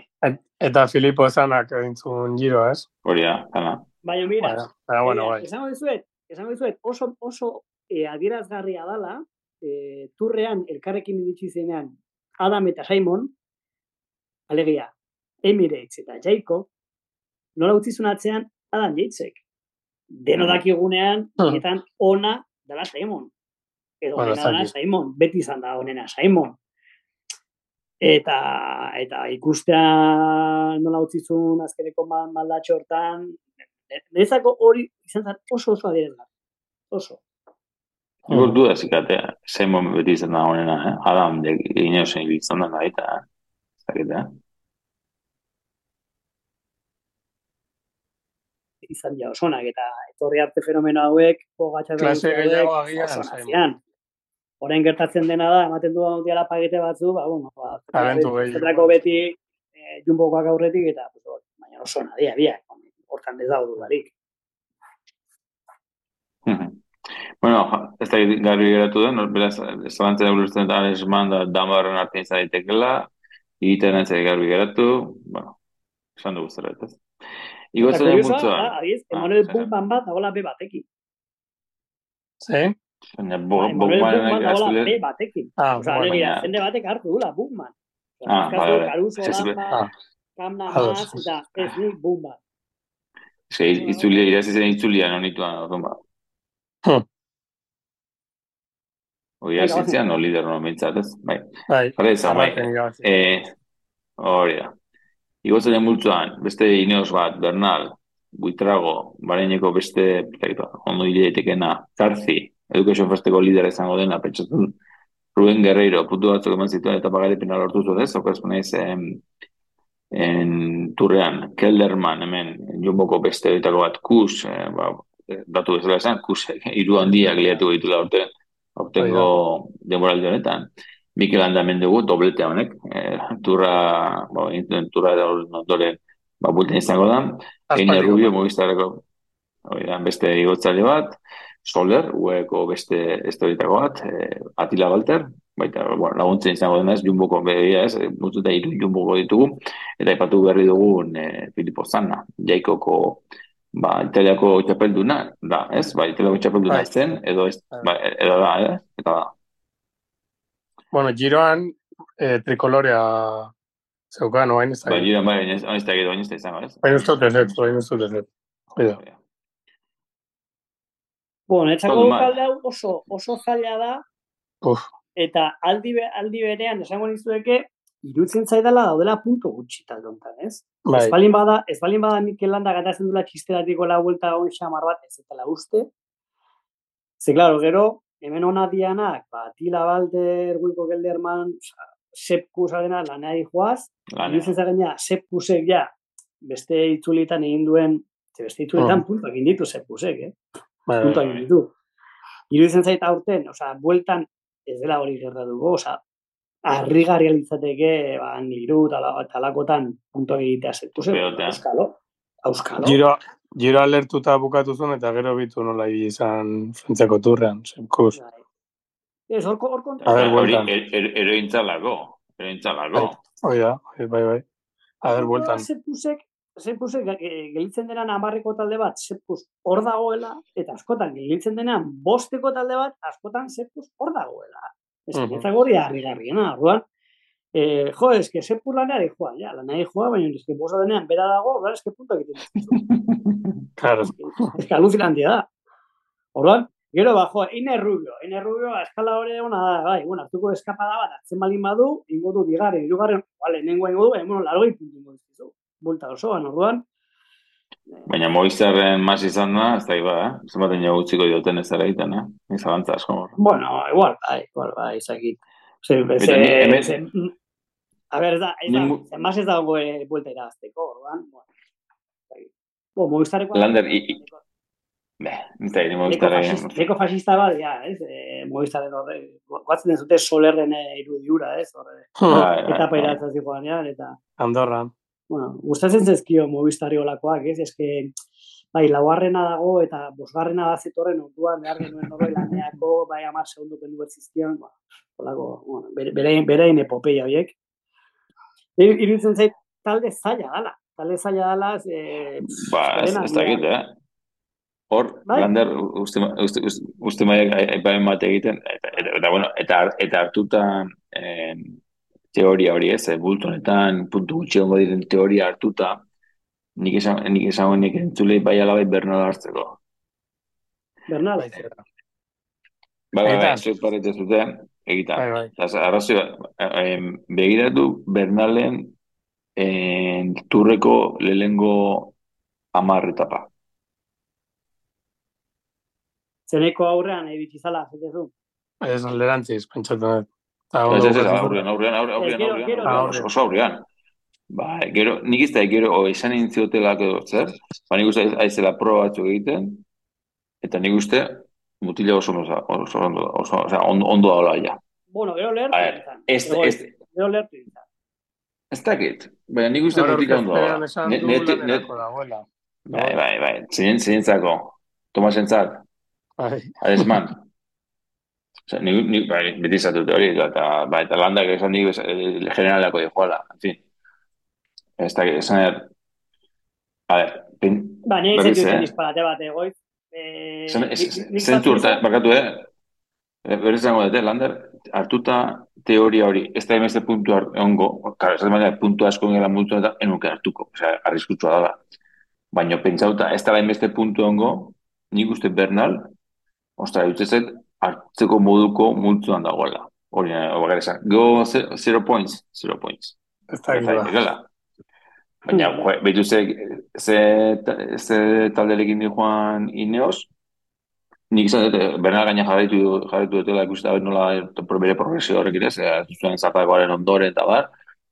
eta Filipo zanak entzun giro, ez? Hori da, zana. Baina, mira, bueno, bueno, bai. esango dizuet, esango dizuet, oso, oso e, adierazgarria dala, e, turrean elkarrekin iritsi zenean Adam eta Simon, alegia, Emirates eta Jacob, nola utzizun atzean Adam Jaitzek. Deno dakigunean, mm. ona dela Simon. Edo bueno, dela Simon, beti izan da onena Simon. Eta, eta ikustea nola utzizun azkeneko maldatxo hortan, nezako hori izan zen oso oso adierazgar. Oso. Gor du da zikatea, Simon beti izan da onena, eh? Adam, egin eusen izan da gaita, eh? Zaketea. izan ja osonak, eta etorri arte fenomeno hauek, pogatxak Klase gehiago agian, Horein gertatzen dena da, ematen du diala pagete batzu, ba, bueno, ba, zetrako beti e, jumbokoak aurretik, eta pues, baina oso nadia, bia, hortan ez dago dudarik. Bueno, ez da garbi geratu den, beraz, ez zalantzen da guluzten da Alesman da damarren arte izan daitekela, egiten ez da garbi geratu, bueno, esan dugu zerretaz. Igotzen den multzoa. Adiz, Emanuel Bugman bat dagoela B batekin. Sí? Baina Bugman dagoela B batekin. Ah, Osa, alegia, zende batek hartu dula Bugman. Ah, vale, vale. Caruso, Lamba, Kamna, Mas, eta ez ni Bugman. Ez itzulia, irazi zen itzulia, no nituan, orduan ba. Hori azitzen, no lider no mintzat, ez? Bai. Bai. Hore, zan, bai. Hori da. Igotzen multzuan, beste ineos bat, Bernal, Buitrago, Bareneko beste, ondo ideetekena, Zarzi, Education Festeko lidera izango dena, pentsatzen, Rubén Guerreiro, putu batzuk eman zituen eta pagare pina lortu zu, ez? Okaz, naiz, en, en turrean, Kelderman, hemen, jumboko beste editako bat, Kus, eh, ba, datu bezala esan, Kus, iru handiak liatu ditula orte, ortengo demoraldi honetan. Mikel Andamen dugu, doblete honek, e, turra, bo, intuen turra da ondoren, ba, bulten izango da, Eina Rubio, mogistareko, beste igotzale bat, Soler, ueko beste estoritako bat, e, Atila Balter, baita, bueno, laguntzen izango dena ez, jumboko begia ez, mutu eta iru jumboko ditugu, eta ipatu berri dugu e, Filipo Zanna, jaikoko, ba, italiako txapelduna, da, ez, ba, italiako txapelduna bai. zen, edo, ez, ba, edo da, eh? eta da, Bueno, giroan eh, trikolorea zeukan, oain ez da. Ba, giroan bai, oain ez da, oain ez da izango, ez? Oain ez dut ez, oain ez dut ez. Cuida. Bueno, etxako dukalde hau oso, oso zaila da. Uf. Eta aldi, be, aldi berean, esango nizueke, irutzen zaidala daudela punto gutxi taldontan, ez? Bai. Ez balin bada, ez balin bada Mikel Landa gatatzen dula txistelatiko la vuelta on xamar bat, ez eta uste. Ze, claro, gero, hemen ona dianak, ba, Tila Balder, Wilko Gelderman, Sepkus adena lanari joaz, Iruzen zagina, Sepkusek ja, beste itzulitan egin duen, ze beste itzulitan oh. puntuak inditu Sepkusek, eh? Bai, bai, puntuak bai. inditu. Iruzen zaita aurten, oza, bueltan ez dela hori gertatuko, oza, arrigarri alitzateke, ba, niru talakotan puntuak egitea Sepkusek, euskalo, euskalo. Giro, Giro alertuta bukatu zuen eta gero bitu nola izan frentzeko turrean, zemkuz. Bai. Ez, orko, orko. A ver, bueltan. Ero intzalago, ero intzalago. Oi da, bai, bai. A ver, bueltan. Zepusek, zepusek, gelitzen denan amarreko talde bat, zepus hor dagoela, eta askotan, gelitzen denan bosteko talde bat, askotan zepus hor dagoela. Ez, uh -huh. gori harri garriena, arruan, eh, jo, es que se pula nada joa, ya, la nada joa, baina es que posa denean bera dago, es que punto egiten. <laughs> Claro. Es que alucinantia da. Orduan, Gero bajo, Ine Rubio, Ine Rubio, eskala hori eguna da, bai, bueno, hartuko eskapada bat, atzen balin badu, ingo du bigarren, irugarren, vale, nengo ingo du, bueno, largoi puntu ingo du, bulta osoan, orduan. Baina Moizarren mas izan da, ez da iba, eh? Zenbaten jau utziko dioten ez dara egiten, eh? Ez abantza asko. Bueno, igual, bai, igual, bai, izakit. Eta ni- hemen- ze, a ber, ez da, ez da, Ni- ze mas ez dago eh, buelta irazteko, orduan, bueno. Bai. Bo, Movistareko... Lander, i- i- Beh, ez da, Moizarren... fascista, neko fascista bat, ja, ez? E, Movistarren horre, guatzen dezute solerren eh, irudiura, ez? Horre, Bai, bai, etapa bai. iratzen zikoanean, eta, Andorran. Bueno, gustatzen zezkio Movistarri olakoak, ez? Eske, bai, laugarrena dago, eta bosgarrena bat zetorren orduan, behar genuen norbai laneako, bai, amar segundu kendu betzizkion, ba, olako, bueno, bere- berein, berein epopeia horiek. Ir- Iruditzen zait, talde zaila dala, talde zaila dala, e, Ba, ez, ez da egite, eh? Hor, Bai. Lander, uste, uste, uste, uste maiak bat egiten, eta, eta, eta, bueno, eta, eta hartutan en, teoria hori ez, eh, bulto honetan, puntu gutxi hongo diren teoria hartuta, nik esan, nik esan honik entzulei bai alabai Bernal hartzeko. Bernal, Bai, zera. Bai, bai, bai, zuek parete zuten, egita. Bai, bai. Eta arrazoi, em, begiratu Bernalen en, turreko lehengo amar etapa. zeneko aurrean ebitzi zala, zetezu. Ez alderantziz, pentsatu dut. Ez, ez, ez, aurrean, aurrean, aurrean, aurrean, oso aurrean. Ba, gero, nik da, gero, o, izan intziotelak edo, zer? Ba, nik uste aizela proba batzuk egiten, eta nik uste, mutila oso, oso, oso, ondo, oso, oso, ondo, ondo daula ja. Bueno, gero lehertu izan. Ez, ez, Gero lehertu izan. ez dakit, baina nik uste mutila ondo daula. nete- net- lanerako dagoela. Bai, bai, bai, zein, zeintzako, Tomasentzat, Bai. Adesman. <laughs> Ni, ni, bai, beti zatute hori, eta, bai, eta landak esan eh, generalako dijoala, en fin. Ez da, esan er, a ver, pen, Ba, nire zentu eh? zen disparate bat egoiz. Eh, zentu urte, zazpi- bakatu, eh? Eh, Berriz zango dute, lander, hartuta teoria hori, ez da emeste puntu ongo, karo, ez da manera, puntu asko ingela multu eta enuke hartuko, osea, arriskutsua dala. Baina pentsauta, ez da emeste puntu ongo, nik uste Bernal, ostra, dut hartzeko moduko multzuan dagoela. Hori, eh, bakar esan. Go ze- zero points, zero points. Ez Ez da gila. Baina, Hmm. jo, behitu ze, ze, ze taldelekin di joan Ineos, nik izan dut, eh, Bernal gaina jarraitu, jarraitu dutela ikusten da nola eh, bere progresio horrekin ez, zuen zapagoaren ondoren eta bar,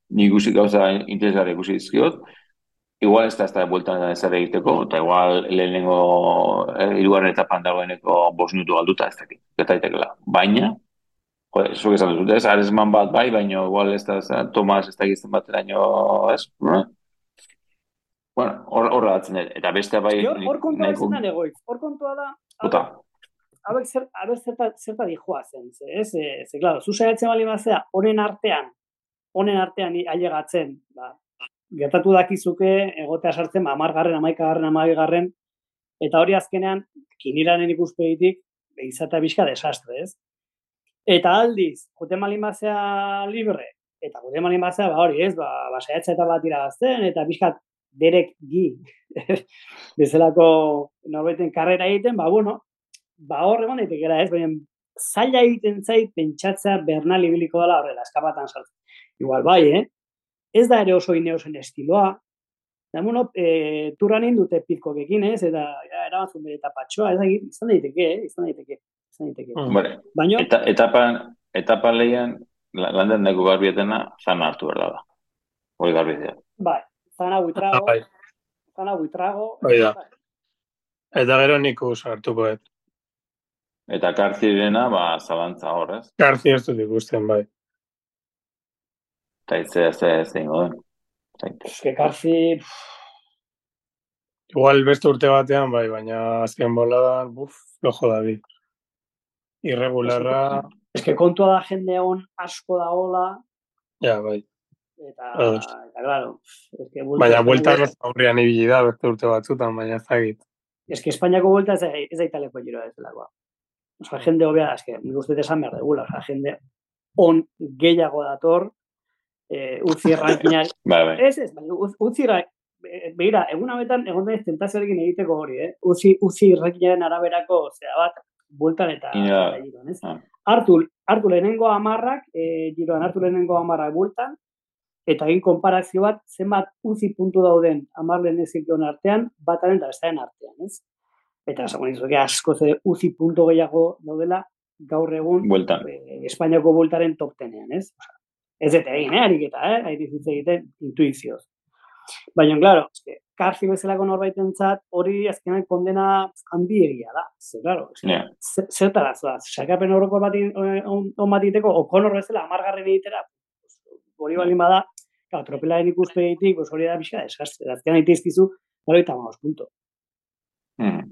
nik ikusi gauza interesgarri ikusi dizkiot, igual ez da ez da bueltan ezer egiteko, eta igual lehenengo eh, hirugarren etapan dagoeneko bost minutu galduta ez dakit, eta. Baina, jo, zuek esan dut, ez, aresman bat bai, baina igual ez da, ez Tomas ez da gizten bateraino, ez? Bueno, hor horra batzen dut, eta beste bai... Hor, kontua izan da egoitz. Hor kontua da, Puta, haber zer, haber zerta, zerta dijoa zen, ze, ez, ze, claro, zu saiatzen bali mazea, honen artean, honen artean ailegatzen, ba, gertatu dakizuke, egotea sartzen, amargarren, amaikagarren, amaigarren, eta hori azkenean, kiniranen ikuspegitik, izatea bizka desastre, ez? Eta aldiz, joten bali mazea libre, eta joten bali mazea, ba, hori, ez, ba, ba saiatza eta bat irabazten, eta bizkat derek gi, <laughs> bezalako norbaiten karrera egiten, ba, bueno, ba hor egon daitekera ez, baina zaila egiten zait pentsatzea Bernal ibiliko dela horrela, eskapatan sartzen. Igual bai, eh? Ez da ere oso ineosen estiloa, da, bueno, e, turran egin dute pizkokekin, ez, eta ja, erabatzun bere tapatxoa, ez da, izan daiteke, eh? izan daiteke, izan daiteke. Mm. Vale, Baina, eta, etapan, etapan lehian, la- lander nahiko garbietena, zan hartu behar da. Hori garbietea. bai, zana buitrago, Bai. zana buitrago, Hoi da. bai. Eta gero nik hartuko dut. Eta kartzirena, ba, zalantza hor, ez? Garzi ez dut ikusten, bai. Eta itzea ze zein goden. Eske Garzi, Igual beste urte batean, bai, baina azken boladan, buf, flojo da bi. Irregularra, eske kontua da jende egon asko dagola, ja, bai. eta, Ados. eta claro, eske Baina buelta ez aurrian ibili da beste urte batzutan, baina ez dakit. Es que Espainiako vuelta ez da, ez da italeko giroa ez delakoa. Osa, jende hobea, es que nik uste dut esan behar degula, osa, jende on gehiago dator, eh, utzi rankinari, <laughs> Bai, bai. ez ez, uz- utzi ra, be- begira, egun abetan egon da tentazioarekin egiteko hori, eh? Utzi, utzi rankinaren araberako, zera bat, bueltan eta, Ja. eta giroan, ez? Ah. Hartu, hartu lehenengo amarrak, e, giroan hartu lehenengo amarrak bueltan, eta egin konparazio bat, zenbat uzi puntu dauden amar lehenezikon artean, bataren eta bestaren artean, ez? Eta esango nizuke asko ze uzi puntu gehiago daudela, gaur egun, e, Espainiako bueltaren top tenean, ez? Osea, ez dut egin, eh, ariketa, eh? Ari hitz egiten intuizioz. Baina, claro, eske, Karfi bezalako norbaitentzat hori azkenan kondena handiegia da. Ze, claro, eske, ze- zertara zoaz, sakapen horroko bat in- on, bat egiteko, okonor bezala, amargarren egitera, hori balin bada, claro, tropelaren ikuspegitik, pues hori da pixka desastre. Azkenan itizkizu, hori eta maos, punto. Hmm.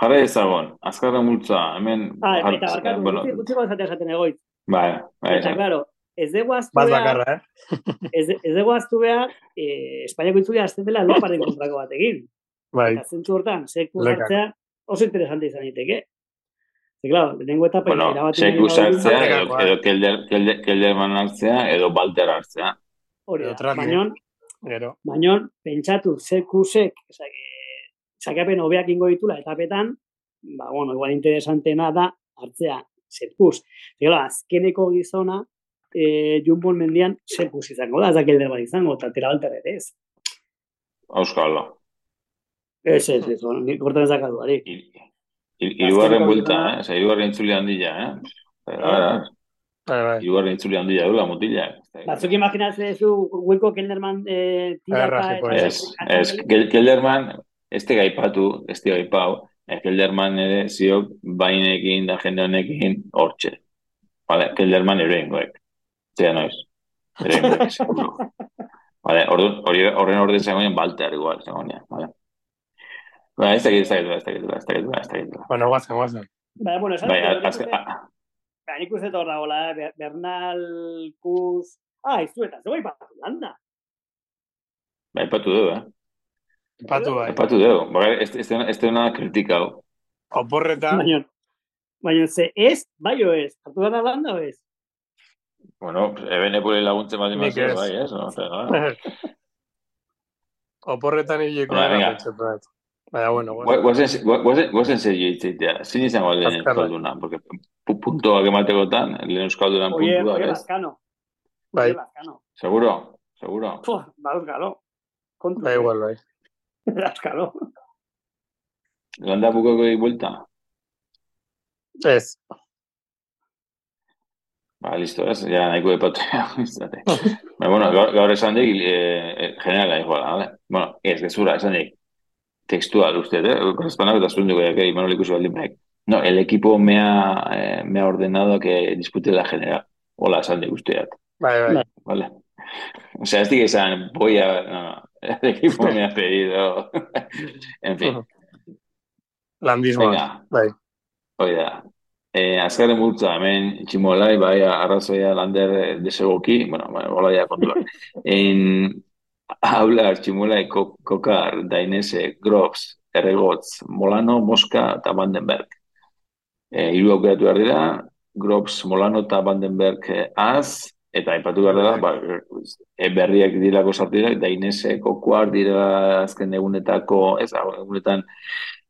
Jarra ezagon, azkarra multza, hemen... Ah, eta barkatu, bueno, esatea esaten egoit. Bai, bai, Eta, bai. claro, ez dugu aztu behar, bakarra, eh? <laughs> ez, ez dugu aztu behar, eh, Espainiako itzulia azten dela loparen kontrako batekin. Bai, Eta zentzu hortan, seku hartzea oso interesante izan daiteke. Ze, claro, lehenengo etapa Bueno, seku sartzea, Batekoa, edo, eh. edo kelder, kelder, kelderman hartzea, edo balter hartzea. hori da. Baina, gero. baina, pentsatu, sekusek, esak, sakapen hobeak ingo ditula etapetan, ba, bueno, igual interesantena da hartzea sekus. Ze, claro, azkeneko gizona, eh, Jumbon mendian sekus izango da, ez da kelder bat izango, eta tera ere ez. Auskalo. Ez, ez, ez, bueno, nik hortan ezakatu, ari. Azkeneko buelta, eh? Osa, hirugarren itzuli handia, eh? Gara, Bai, bai. hirugarren itzuli handia dula, mutila. Batzuk imaginatzen zu, Wilco Kelderman eh, tiraka Erra, eta... Ez, ez, Kel- Kelderman, ez te gaipatu, ez te gaipau, eh, Kelderman ere ziok bainekin da jende honekin hortxe. Vale, Kelderman ere ingoek. Zea noiz. Ere ingoek. <laughs> Vale, orduan, hori horren orden zegoen baltear igual, zegoen, vale. Ba, ez dakit, ez dakit, ez dakit, ez dakit, ez dakit. Bueno, guazen, guazen. Ba, bueno, esan, Bai, azken, uste- ba, nik uste torra gola, eh, Bernal, Kuz... Ah, izu eta, ipatu landa. bai, epatu dugu, eh? Patu bai. Epatu dugu. Baga, ez, ez, ez, ez nada kritikau. Oporreta, Baina, baina ze ez, bai o ez, hartu gara landa o ez? Bueno, eben epure laguntzen bat imazio, ez. bai, ez? No? <laughs> Oporretan hileko gara pentsatu dut. Baina, bueno, guazen. Guazen, guazen serio itzeitea. Zin izango lehen Azkarra. euskalduna, porque pu- puntuak ematekotan, lehen euskaldunan Oie, puntua, oie, ez? Lazkano. Bai, Oie, Lazkano. Seguro, seguro. Pua, baduzkalo. Kontu. bai, igual, bai. Lazkalo. Landa bukoko di vuelta? Ez, Ba, listo, ez? Ja, nahiko epatu. izate. Baina, bueno, gaur, gaur esan dik, eh, generala iguala, vale? Bueno, ez, gezura, esan dik, textual usted, eh? Corresponde eta zunduko, ya que Imanol ikusi baldin baik. No, el equipo me ha, eh, me ha ordenado que dispute la general. Hola, esan dik usteat. bai, bai. Vale. O sea, es que esan, voy a... No, no, <laughs> el equipo me ha pedido... <laughs> en fin, <laughs> Landismoa. venga, Bai. hoi da. Eh, azkaren multza, hemen tximolai, bai, arrazoia lander desegoki, bueno, bueno, hola ja kontua. En hablar tximolai, ko, kokar, dainese, grops, erregotz, molano, moska eta Vandenberg. Eh, hiru aukeratu behar dira, grops, molano eta Vandenberg eh, az, eta aipatu behar dela, ba, e, berriak direlako sartirak, dainese, kokuar dira azken egunetako, ez, egunetan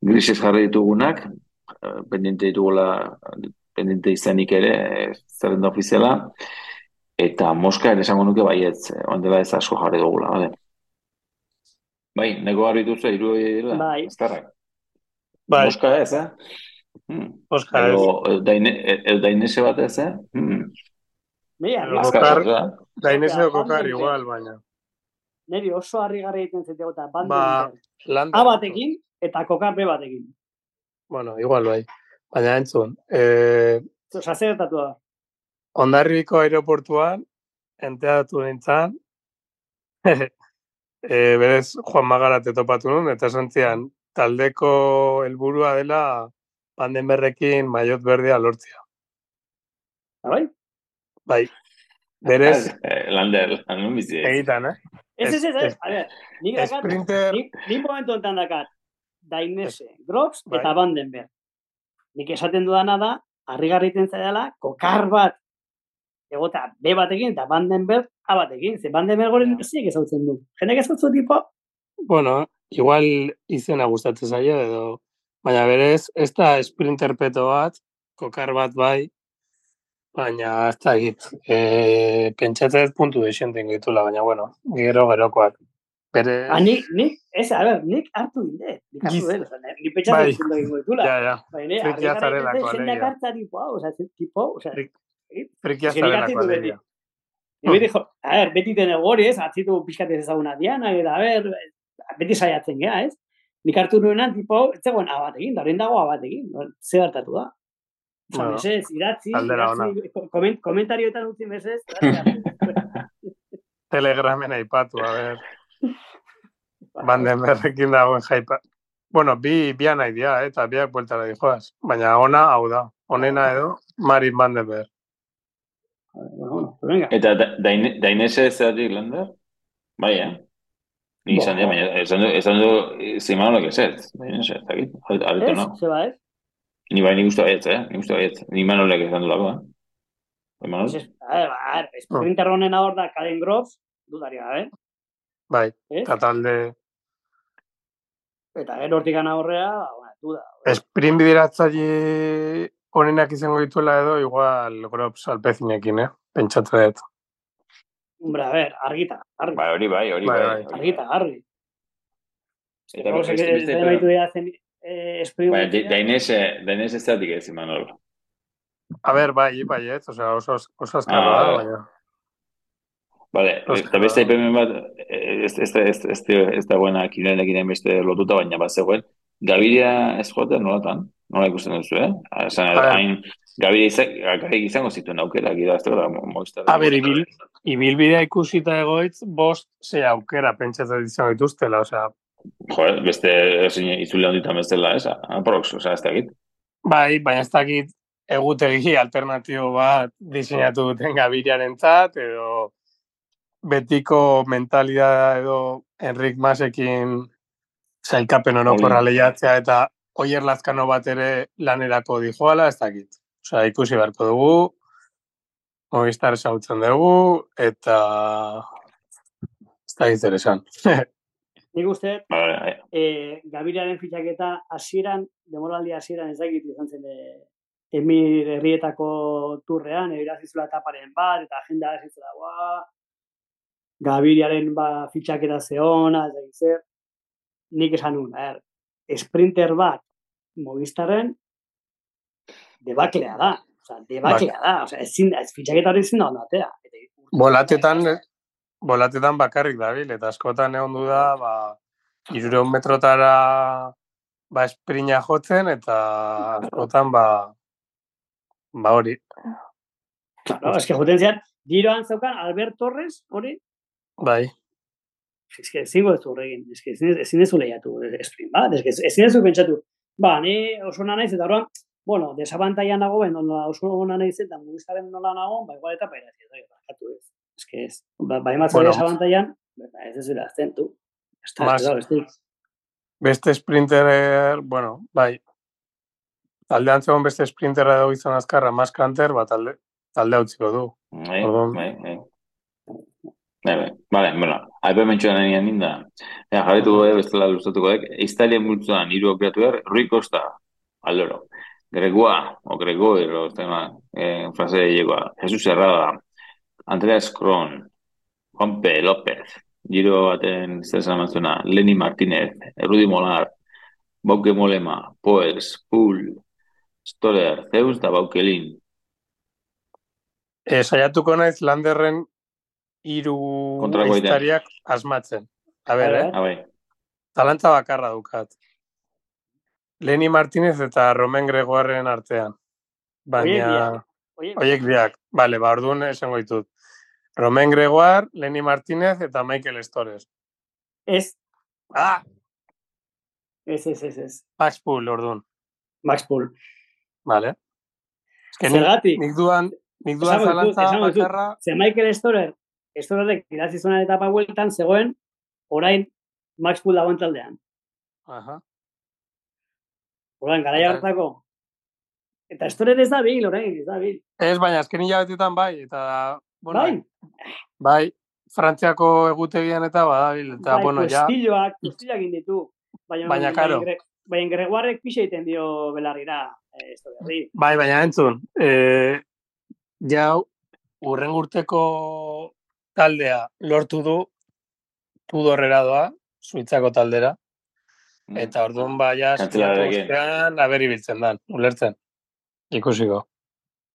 grises jarri ditugunak, eh, pendiente ditugula, pendiente izanik ere, zerrenda ofiziala, eta Moska ere esango nuke baietz, ondela ez asko jarri dugula, bale? Bai, nego garri dituzu, hiru hori dira, Bai. azkarrak. Bai, Moska ez, eh? Hmm. Oskar, ez. Edo, edo, daine, edo dainese bat ez, eh? Hmm. Mira, Edo Azkar, Kokar. azkar. Dainese o kokar igual, baina. Neri oso harrigarri egiten zaitu eta Ba, Vandenberg. landa. A batekin eta kokar B batekin. Bueno, igual bai. Baina entzun, eh, Osa, zer gertatu da? Ondarribiko aeroportuan, enteatu nintzen, <laughs> e, berez Juan Magarate topatu nun, eta esan zian, taldeko helburua dela Vandenberrekin maiot berdea lortzea. Ah, Bai? Berez, Eh, Lander, non bizi egitan, eh? Ez, ez, ez, A ver, nik dakat, Sprinter, nik, nik momentu enten dakat, Dainese, Grops Bai. eta Vandenberg. Nik esaten dudana da, harrigarri egiten zaidala, kokar bat, egota B batekin eta Vandenberg A batekin. Ze Vandenberg goren zik ezautzen du. Jenek ezautzen tipo, bueno, igual izena gustatzen zaio, edo Baina berez, ez da sprinter peto bat, kokar bat bai, baina ez da egit. E, pentsatzez puntu desienten gitula, baina bueno, gero gerokoak. Bere... Ah, nik, nik, ez, a ber, nik hartu dinde. Nik hartu oza, ni pentsatzen Bai. zindu ditula. Ja, ja, frikia zarelako, alegia. hartza tipo, hau, oza, tipo, oza, Frik- eh, frikia zarelako alegia. Ni beti jo, a ber, beti den egori, ez, atzitu pixkat ez ezaguna diana, eta a ber, beti saiatzen gea, ez? Nik hartu nuenan, tipo, ez zegoen abatekin, da horrein dago abatekin, ze hartatu da. Bueno, mesez, idatzi, idatzi, koment, komentarioetan utzi mesez, <laughs> Telegramen aipatu, a ber, Vandenberrekin dagoen jaipa. Bueno, bi, bi nahi dira, eh, eta biak bueltara dijoaz. Baina ona, hau da. Onena edo, Marin Vandenberg. Bueno, venga. Eta da- daine- dainese ez zeratik lander? Bai, eh? Ni izan dira, baina esan du, esan du, zimanolak ez ez, dainese, ez dakit, Ez, no. zeba ez? Ni bai, ni guztu baietz, eh? Ni guztu baietz. Ni manolek du lako, eh? Bai? Ez, a ver, a ver, sprinter honen hor da Karen Groves, dudaria, eh? Bai, Ez? eta talde Eta gero hortik aurrea, ba, bueno, duda. sprint bideratzaile onenak izango dituela edo, igual Grops alpezinekin, eh? Pentsatu dut. Hombre, a ver, argita, argi, Bai, hori bai, hori Bai, bai. bai. argita, argi. Eta Gauzak beste, ez beste, eh, sprint Baina, dainese, dainese ez zeratik ez, Imanol. A ber, bai, bai, ez, osea, oso, oso azkarra Ah, da, vale. baina. Vale, eta beste aipamen bat, eh, ez, ez, ez, ez, ez da buena kinenekin beste lotuta, baina bat zegoen. Gabiria ez joaten nolatan? Nola ikusten duzu, eh? Esan, A ver. hain, Gabiria garik izango zituen aukerak idazteko da, moiztar. A ber, ibil, ibilbidea ikusita egoitz, bost ze aukera pentsatzen izango dituztela, osea, Joder, beste ezin itzule handitan bezala, ez? Aprox, osea, ez dakit. Bai, baina ez dakit egutegi alternatibo bat diseinatu duten gabiriaren edo betiko mentalidad edo Enrik Masekin zailkapen orokorra Hori. lehiatzea eta Oier Lazkano bat ere lanerako dijoala, ez dakit. Osea, ikusi beharko dugu, Movistar sautzen dugu, eta ez da zer esan. <laughs> Nik uste, Vale, bai. eh, Gabiriaren fitxaketa hasieran, demoraldi hasieran ez dakit izan zen eh, Emir herrietako turrean, egirazizula etaparen bat, eta agenda ezitzela, guaa, Gabiriaren ba, fitxaketa zeona, ez dakit zer, nik esan nun, a ver, sprinter bat Movistarren debaklea da. Osa, debaklea da. Osa, ezin, ez fitxaketa hori ezin da ondo atea. Eta, Bolatetan, bolatetan bakarrik dabil, eta askotan egon du da, ba, irureun metrotara ba, esprina jotzen, eta askotan, ba, ba hori. Claro, es que joten zean, giroan zeukan Albert Torres, hori, Bai, es que ezingo ez horregin, es que ezin, ez lehiatu sprint bat, es que ezin ez pentsatu, ba, ni oso naiz, eta orduan, bueno, desabantaian nago, ben, nola oso ona naiz, eta mugizaren nola nago, ba, igual eta paira, ez barkatu ez. Es que ez, ba, ba emaz Bueno. desabantaian, ba, ez ez dira azten, tu. Está, Mas- claro, ez beste sprinter, bueno, bai, taldean zegoen beste sprinterra edo gizon azkarra, Mas Kanter, ba, talde, talde utziko du. Bai, bai, bai. Bai, bai. Vale, bueno, aipa mentxoan nahi ninda. Ja, jarretuko dut, bestela luzatuko dut. Eiztalien multzoan, hiru aukeratu behar, Rui Costa, aldero. Gregoa, o Gregoir, o ez da, eh, frase llegoa. Jesus Herrada, Andreas Kron, Juanpe López, giro baten zer esan mantzuna, Lenny Martínez, Rudi Molar, Bauke Molema, Poels, Pool, Stoller, Zeus eta Baukelin. E, saiatuko naiz Landerren hiru ehiztariak asmatzen. A ber, eh? Ah, bai. Talantza bakarra dukat. Leni Martinez eta Romen Gregoaren artean. Baina, biak. Oye, oiek biak. Bale, ba, orduan esango ditut. Romen Gregoar, Leni Martinez eta Michael Stores. ez, Ah! ez, ez, ez, ez. Max Pool, orduan. Max Pool. Vale. Ez que Zergatik, nik duan, nik duan zalantza bakarra, ze Michael Storer, Storerrek idatzi zuen etapa bueltan, zegoen, orain Max Pool dagoen taldean. Aha. Orain, garai Eta- hartako. Eta Storer ez da bil, orain, ez da bil. Ez, baina azken hilabetetan bai, eta, bueno, bai, bai, Frantziako egutegian eta badabil, eta, bai, bueno, ja, kuestilloak egin ditu. Baina, Baina, bai, karo, Gre- baina greguarrek pixe egiten dio belarrira, eh. Bai, baina entzun, e, jau, urren urteko taldea lortu du tudorrera doa, suitzako taldera, eta orduan ba, ja, Kantzelarekin. ostean, aberi biltzen dan, ulertzen, ikusiko.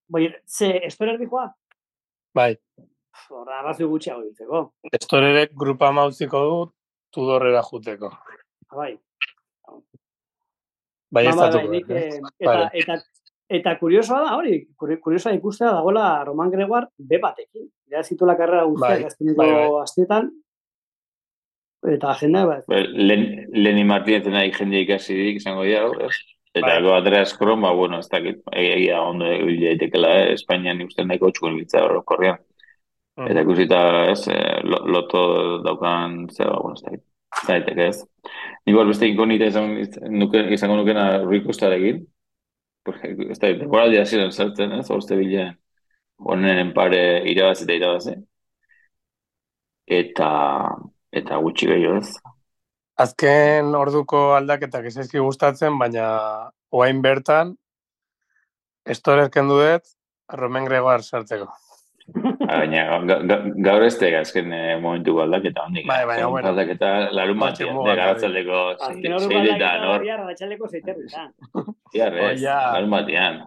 Bai, ze, estorer dikoa? Bai, Horra, arrazoi gutxiago ditzeko. estorerek grupa mautziko du tudorrera juteko. Bai. Bai, Ba, ez bai, nik, eh, eta, Vale. eta, eta kuriosoa da, hori, kuri- kuriosoa ikustea dagoela Roman Gregoire B batekin. Ja zituela karrera guztiak Bai, azkeneko bai, bai. astetan. Eta agenda, bat. Be, Len, Leni Martinez nahi jende ikasirik izango dira? Eta Bai. bai. Andreas Kron, ba, bueno, ez dakit, egia ondo ibili daitekela, eh? Espainian ikusten nahiko txukun biltza orokorrean. Mm. Eta ikusita, ez, eh, lo- loto daukan, zer, ba, bueno, ez dakit, ez daiteke, ez. Nik hor beste inkonita izan, nuke, izango nukena Rui Costarekin, porque, ez da, temporaldi hasieran sartzen, ez, horste bilen, honen pare irabazi eta irabazi. Eta, eta gutxi gehiago, ez. Azken orduko aldaketak ez ezki gustatzen, baina oain bertan, estorer kendu dut, Romen Gregoire sartzeko. Baina ga, ga, gaur ez tega azken eh, momentuko aldaketa hondik. Bai, baina, bueno. Aldaketa larun Batxe batean, mugan, de garatzaldeko Azken hori zeiretan, hor, zeiterritan. bihar ez, Oia. larun batean.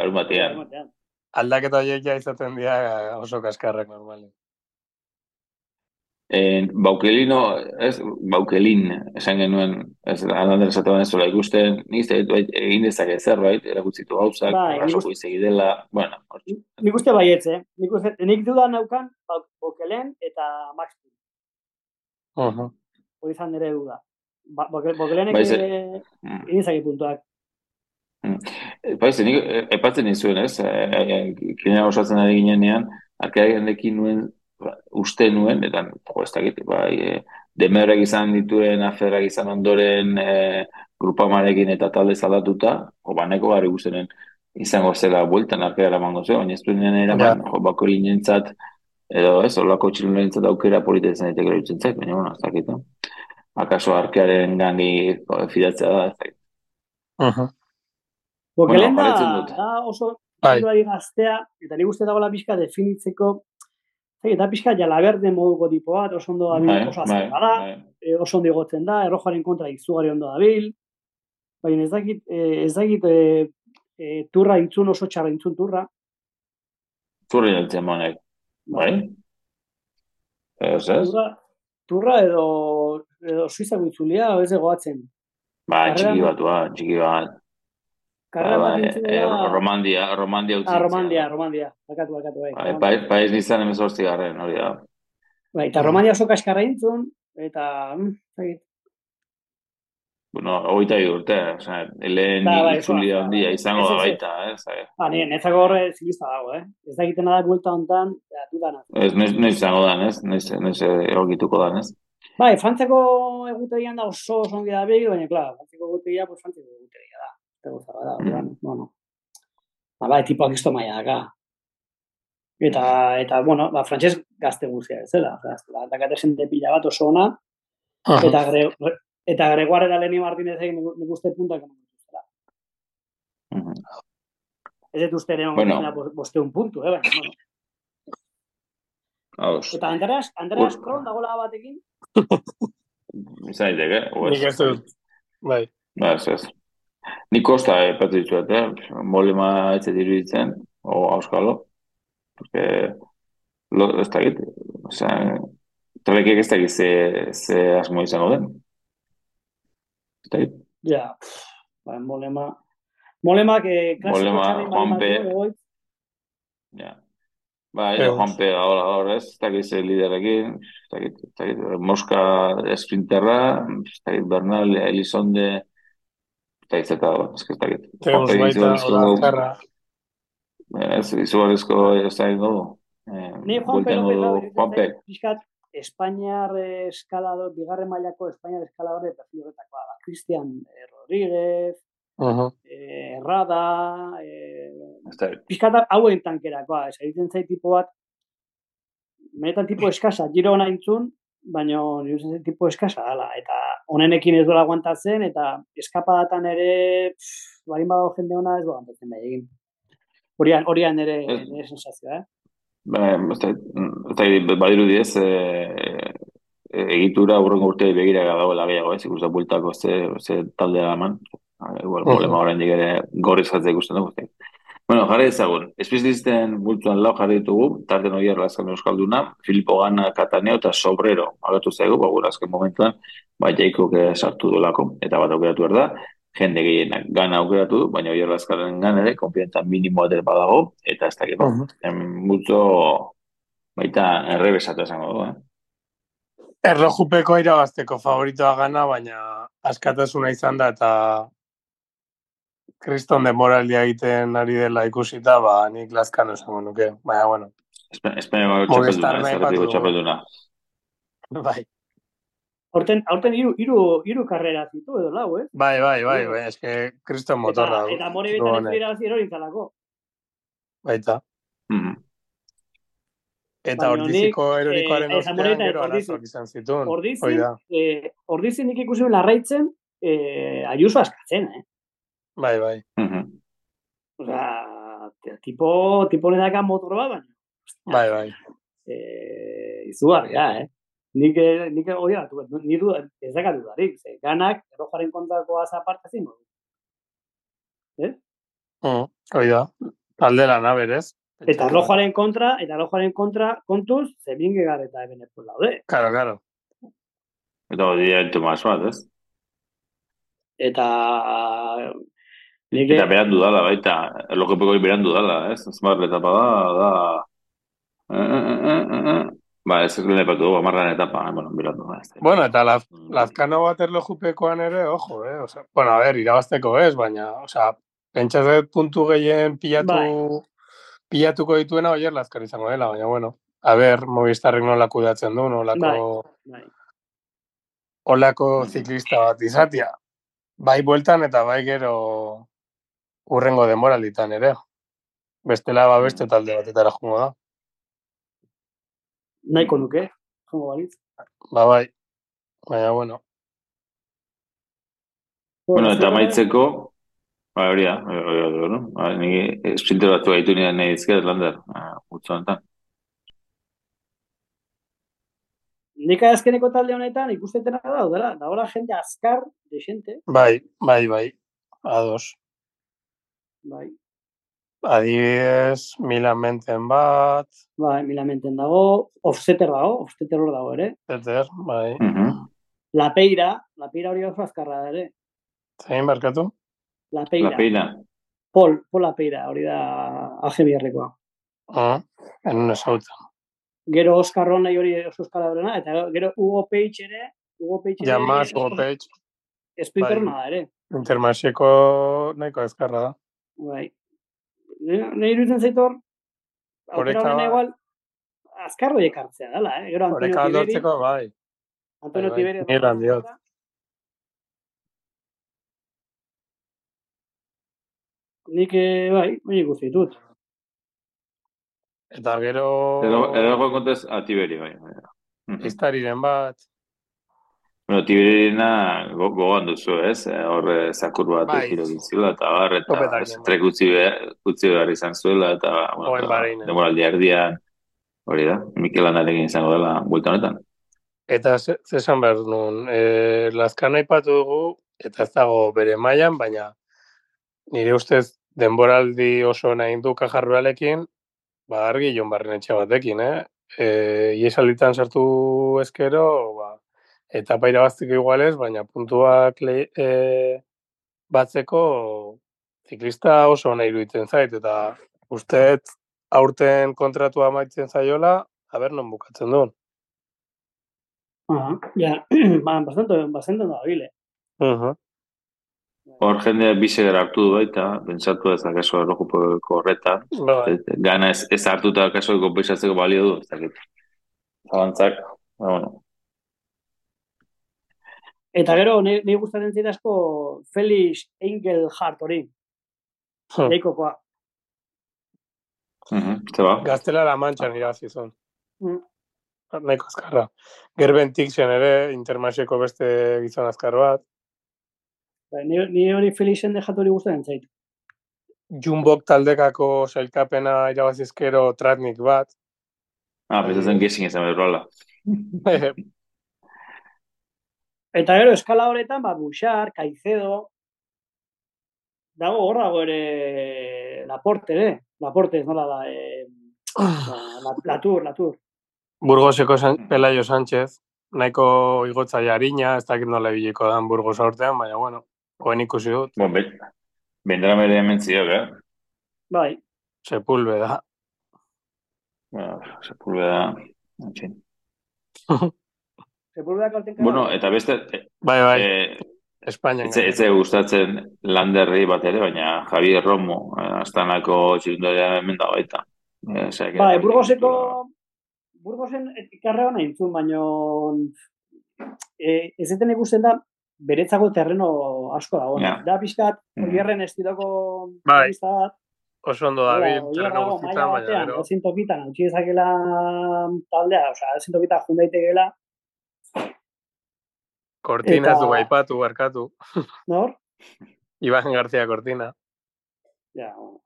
Larun batean. Aldaketa horiek ja izaten dira oso kaskarrak normalen. En, baukelino, ez, baukelin, esan genuen, ez, Alander esatean ez zola ikusten, nik ez dut, egin dezake zerbait, erakutzitu gauzak, Bai, nik arrasoko izegi dela, bueno, hor, Nik uste baietz, eh? Nik, uste, nik dudan naukan, Bau- Bokelen eta Max. Uh -huh. Hori izan nire duda. Ba, Bai, ze- eh, mm. egin zaki puntuak. Nik eh, epatzen nizuen, ez? E, Kina osatzen ari ginenean, arkearekin nuen, ba, uste nuen, eta, jo, ez dakit, bai, e, demerrak izan dituen, aferrak izan ondoren, e, grupamarekin eta talde zaldatuta, jo, baneko gari guztenen izango zela bueltan arkeara emango zuen, baina ez duen eraman, jo, bako linentzat, edo ez, olako txilulentzat aukera politezen daiteke iruditzen zait, baina, bueno, ez dakit, no? Akaso arkearen gangi jo, fidatzea da, ez dakit. Uh -huh. Bokelen da, jarraitzen dut. da oso Bai. gaztea, eta nik uste dagoela pixka definitzeko, zai, eta pixka jalaberde moduko tipo bat, oso ondo dabil, Bai, oso bai, azkarra da, bai. e, oso ondo igotzen da, errojaren kontra izugarri ondo dabil, baina ez dakit, e, ez dakit e, e, turra intzun oso txarra intzun turra, Zurri jeltzen monek, bai? Ez ez? turra, turra edo, edo suizako itzulia, ez egoatzen. Ba, txiki bat- bat, ba, txiki bat. Karrera Ba, bat ba, e, da, Romandia, Romandia utzi. ah, Romandia, Romandia, bakatu, bakatu, bai. Bai, Romandia. pai, paiz nizan emezortzi garren, hori da. Bai, eta Romandia oso kaskarra intzun, eta, mm. Bueno, hogeita bi urte, osea, lehen Ba, bai, itzulia zoa, handia bai. izango da baita, eh? Zai. Ba, nire, netzako horre zilista dago, eh? Ez dakitena da buelta hontan, ja, dudana. Ez, noiz, noiz izango da, ez? Noiz, noiz egokituko da, ez? Bai, Frantzeko egutegian da oso ongi da behi, baina, klar, Frantzeko egutegia, pues Frantzeko da. Eta gozaba da, orduan, bueno. Ba, bai, tipoak isto maia daka. Eta, eta, bueno, ba, frantxez gazte guztia ez dela. Oza, dakate jende pila bat oso ona, eta, gre, eta Gregoire eta Leni Martinez egin nik, uste puntak eman. Mhm. Ez dut uste ere Bueno. bueno. bosteun puntu, eh, baina, bueno. Hauz, Eta Andreas, Andreas Kron dagoela batekin, <laughs> izan daiteke, o ez? Nik ez dut. Bai. Ba, ez ez. Nik kosta epatu dizuet, eh? Molema ez iruditzen, o auskalo. Porque, lo, ez dakit, osea, trabekek ez dakit ze, ze asmo izango den. Ez dakit. ja, ba, molema, molemak eh, klasiko Molema, Juanpe. Ja. Ba, edo Juanpe ahora, ahora ez, ez dakit ze liderekin, ez dakit, ez dakit, Mosca esprinterra, ez dakit Bernal, Elizonde, dakit zeta, ba, ez que ez izugarrizko- Olazkarra. Ez, izugarrizko ez dakit du. Eh, Ni Juanpe bueltan du da, iruditzen Juanpe. zait, pixkat, Espainiar eh, eskalador, bigarren mailako Espainiar eskaladore perfil horretakoa da. Cristian eh, Rodríguez, Uh -huh. eh, Errada, eh, pixkat hauen tankerakoa, ez egiten zait tipo bat, benetan tipo eskasa, giro hona intzun, baina nire tipo eskasa dala. Eta honenekin ez duela aguantatzen, eta eskapadatan ere, pff, barin badago jende hona ez duela aguantatzen bai egin. Horian, horian ere, nire sensazioa, eh? Ba, ez da, ez da, badiru diez, e, egitura urrengo urte begira dagoela gehiago, ez, ikusten bultako ze, ze taldea eman. Ah, Igual, problema orain ere gorriz jatzea ikusten dugu. Bueno, jarri ezagun, espizisten bultuan lau jarri ditugu, tarten hori erlazkan euskalduna, Filipo Gana, Kataneo eta Sobrero, agatu zaigu, ba, gure azken momentuan, ba, jaikok eh, sartu dolako, eta bat aukeratu behar da, jende gehienak gana aukeratu du, baina hori erlazkaren gan ere, konfiantza minimoa ere badago, eta ez dakit, Mhm. en multzo baita errebesatu esango du, eh? Erlojupeko irabazteko favoritoa gana, baina askatasuna izan da eta kriston demoraldia egiten ari dela ikusita, ba, nik laskan esango nuke. Baina, bueno, Espe- Espainiako Movistar txapelduna, txapelduna. bai, Horten, horten hiru, hiru, hiru karrera zitu edo lau, eh? bai, bai, bai, bai, eske kriston motorra. Eta, eta more betan ez honek. dira hori zalako. Baita. Mhm. Eta Baina ordiziko nik, erorikoaren eh, ostean gero arazoak izan zituen. Ordizin, eh, ordizin nik ikusi larraitzen, eh, Ayuso askatzen, eh? Bai, bai. Mhm. Osea, te- tipo, tipo nedaka motor bat, baina, Bai, bai. eh, izugarria, eh? Nik, eh, nik hori da, ni du, ez dakat dudarik, ze, ganak, errojaren kontrakoa aparte zin, Mm, hoi da. Alde lana berez. Eta erlojoaren kontra, eta erlojoaren kontra, kontuz, ze bingegar eta eben epul daude. Claro, claro. Eta hori da Tomas bat, ez? Eta... Nik, Eta berandu dala, baita, erlojepeko berandu dala, ez? Zmar etapa da, da... Eh, eh, eh, eh, eh. Ba, ez lehen epatu dugu, amarran etapa, eh, bueno, berandu da. ez da. Bueno, eta laz, lazkano bat erlojupekoan ere, ojo, eh? Osea, bueno, a ver, irabazteko ez, baina, osea, pentsaz dut puntu gehien pilatu, Bai. pilatuko dituena oier lazkar izango dela, baina, bueno, a ver, Movistarrek nola kudatzen du, nolako, bai. olako ziklista bat izatia. Bai bueltan eta bai gero urrengo demoralitan ere. Bestela ba beste talde batetara joango da. Nahiko nuke, jongo balitz. Ba bai. Baina, bueno. Bueno, eta maitzeko, ba, hori da, hori da, hori da, no? Ba, nire sprinter batu gaitu nire nahi izker, lander, utzu honetan. Nik azkeneko talde honetan ikustetena da, dela, dagoela jende azkar, de xente, Bai, bai, bai. Ados. Bai. Adibidez, Milan menten bat, Bai, milamenten dago, offsetter dago, offsetter hor dago ere. Peter, bai. Mhm. Lapeira, Lapeira hori oso azkarra da ere. Zein barkatu? Lapeira. La peina. Pol, Pol Lapeira, hori da AGBRkoa. Ah, en un. Gero Oscar Ronai hori oso eskalabrena, eta gero Hugo Page ere, Hugo Page ere, Jamas, Gopech, sprinter bai. da ere. Intermarxeko nahiko ezkarra da. Bai. Nei iruditzen zait hor, aukera Oreka honena bat- igual, azkar horiek hartzea dela, eh? Gero Antonio Horeka Tiberi, aldortzeko, bai. Antonio bai, bai, Tiberi. diot. Nik, eh, bai, bai ikusi ditut. Eta gero Erego kontez, a Tiberi, bai. bai. Iztariren bat. Bueno, Tiberina go, gogoan duzu, ez? Eh, Hor eh, zakur bat Bai. gintzila, eta bar, eta trek utzi behar, utzi behar izan zuela, eta, bueno, Bahreinen. demoraldi erdian, hori da, Mikel Landarekin izango dela buelta honetan. Eta ze- zesan behar nun, e, lazkan aipatu dugu, eta ez dago bere mailan, baina nire ustez denboraldi oso nahi du kajarrualekin, ba, argi jon barren etxe batekin, eh? E, Iesalditan sartu ezkero, ba, etapa irabaztiko igualez, baina puntuak le, e, batzeko ziklista oso nahi iruditzen zait, eta usteet aurten kontratua amaitzen zaiola, haber non bukatzen duen. Aha, ja, <clears throat> ba, bastante, bastante da bile. Uh Hor jende bisegar hartu du baita, pentsatu ez da kaso erlojupeko horretan, Bai. gana ez, ez hartuta kaso konpensatzeko balio du, ez dakit. Zalantzak, ba, bueno, Eta gero, ni, ni gustatzen zait asko Felix Engelhardt hori, Hmm. leikokoa. mhm, ze ba. Gaztela la mantxan irabazi zuen. Mm. nahiko azkarra. Gerben Tixen ere, Intermaseko beste gizon azkar bat. Bai, Ni, ni hori Felixen dejatu hori guztien zait. Jumbok taldekako sailkapena irabazizkero tratnik bat. Ah, pensatzen gezin ezan berroala. <laughs> Eta gero, eskala horretan, ba, Buxar, Caicedo, dago hor dago ere Laporte, ere. Laporte, ez nola da, eh, la, Latur, Latur. Burgoseko San, Pelaio Sánchez, nahiko igotza jarina, ez dakit nola biliko dan Burgos aurtean, baina bueno, hoen ikusi dut, Bueno, be, bendera mere hemen ziok, eh? Bai, sepulbe da. Bueno, sepulbe da, en fin. <laughs> Sepulvedak alten Bueno, eta beste, eh, Bai, bai, eh, Espainian. etze, etze gustatzen landerri bat ere, baina Javier Romo, eh, astanako txirundaria hemen da baita. Eh, osea que- Bai, Burgoseko Burgosen ikarre hona intzun, baino e, ez eten ikusten da beretzako terreno asko dago. Ja. Da pixkat, Mhm. oierren estiloko Bai. pista bat, Oso ondo dabil, oierra terreno guztietan, baina gero. ezin tokitan, utzi dezakela taldea, osea, ezin tokitan jun Cortina Eta- aipatu, barkatu. nor? Iban García Cortina. Ja, bueno.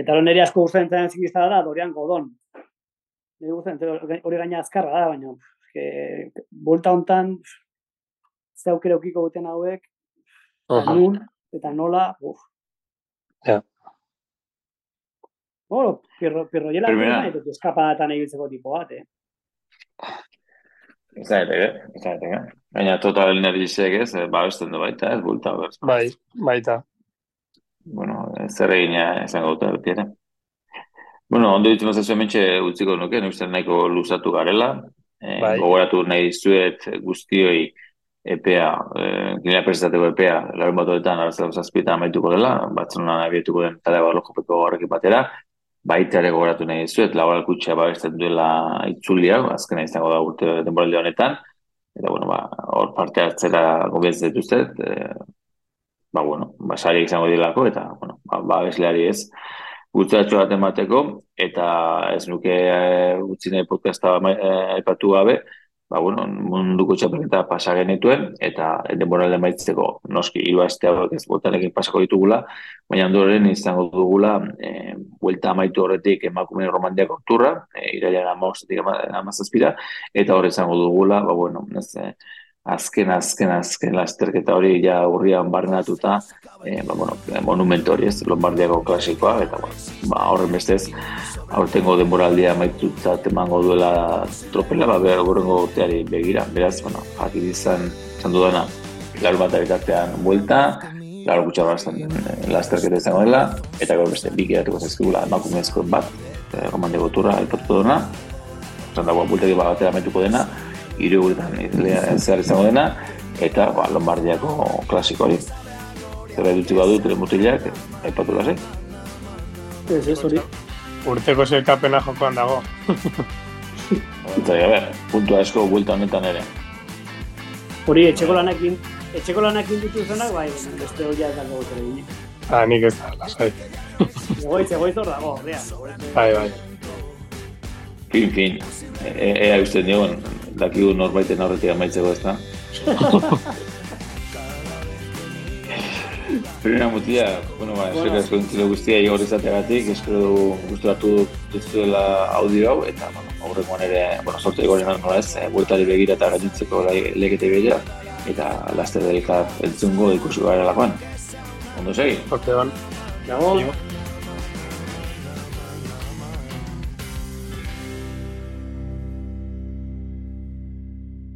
Eta hori niri asko gustatzen zen zikista da, Dorian Godon. Niri gustatzen zen hori gaina azkarra da, baina eske, bolta hontan ze aukera ukiko duten hauek, eta nun, eta nola, uf. Ja. Bueno, pirro, pirro jela Primera. nahi dut eskapatan ibiltzeko tipo bat, eh? Ez da ez da ere. Baina total energizek ez, eh, babesten du baita, ez bulta bez. Bai, baita. Bueno, zer egina esango dute beti ere. Bueno, ondo ditzen mazazu hementxe utziko nuke, nik uste nahiko luzatu garela. Eh, Bai. Gogoratu nahi dizuet guztioi epea, eh, ginea prestateko epea, larun batoetan arazteko zazpietan amaituko dela, batzunan abietuko den tale barlojopeko horrekin batera, baita ere gogoratu nahi dizuet, laboral kutxa babesten duela itzuli hau, azkena izango da urte denboraldi honetan, eta bueno, ba, hor parte hartzera gobietz dituzet, eh, ba, bueno, ba, sariak izango dilako, eta, bueno, ba, ba bezleari ez, gutxatxo bat emateko, eta ez nuke e, utzi nahi podcasta eh, aipatu gabe, ba, bueno, munduko txapelketa pasa genituen, eta denboralde maitzeko noski hiru aste hauek ez botanekin pasako ditugula, baina ondoren izango dugula e, buelta amaitu horretik emakume romandiako turra, e, irailan amaostetik amazazpira, eta hor izango dugula, ba, bueno, ez, e, azken, azken, azken lasterketa hori ja urrian barrenatuta, e, ba, bueno, monumento hori ez, Lombardiako klasikoa, eta ba, horren bestez, aurtengo denboraldia maitutzat emango duela tropela, ba, behar gorengo urteari begira, beraz, bueno, jakit izan, izan dudana, larun bat bitartean buelta, larun gutxa bastan lasterketa izango dela, eta gaur beste bi geratuko zaizkigula emakumezko bat, e, romandiako turra aipatuko dena, esan dagoa bultegi bat batera amaituko dena, hiru guretan zehar izango dena, eta ba, Lombardiako klasiko hori. Zer dutzi badut, ere mutilak, aipatu lasai. Ez, ez, hori. Urteko zelkapena jokoan dago. Eta, a ber, puntu asko buelta honetan ere. Hori, etxeko lanekin, etxeko lanekin dituzenak, bai, beste hori ez dago zer egin. Ah, nik ez da, lasai. <laughs> Egoitz, egoitz hor dago, ordea. Bai, bai. Fin, fin, e- e- ea uste nion, dakigu norbaiten aurretik amaitzeko ez da. Primera mutia, bueno, ba, eskerrik asko entzule guztia igor izateagatik, espero du gusturatu duzuela audio hau, eta, bueno, aurrekoan ere, bueno, sorte igoren nola ez, eh, bueltari begira eta gainitzeko legete begira, eta laster delkar entzungo ikusi gara lakoan. Ondo segi? Oke, on. Dago, Io.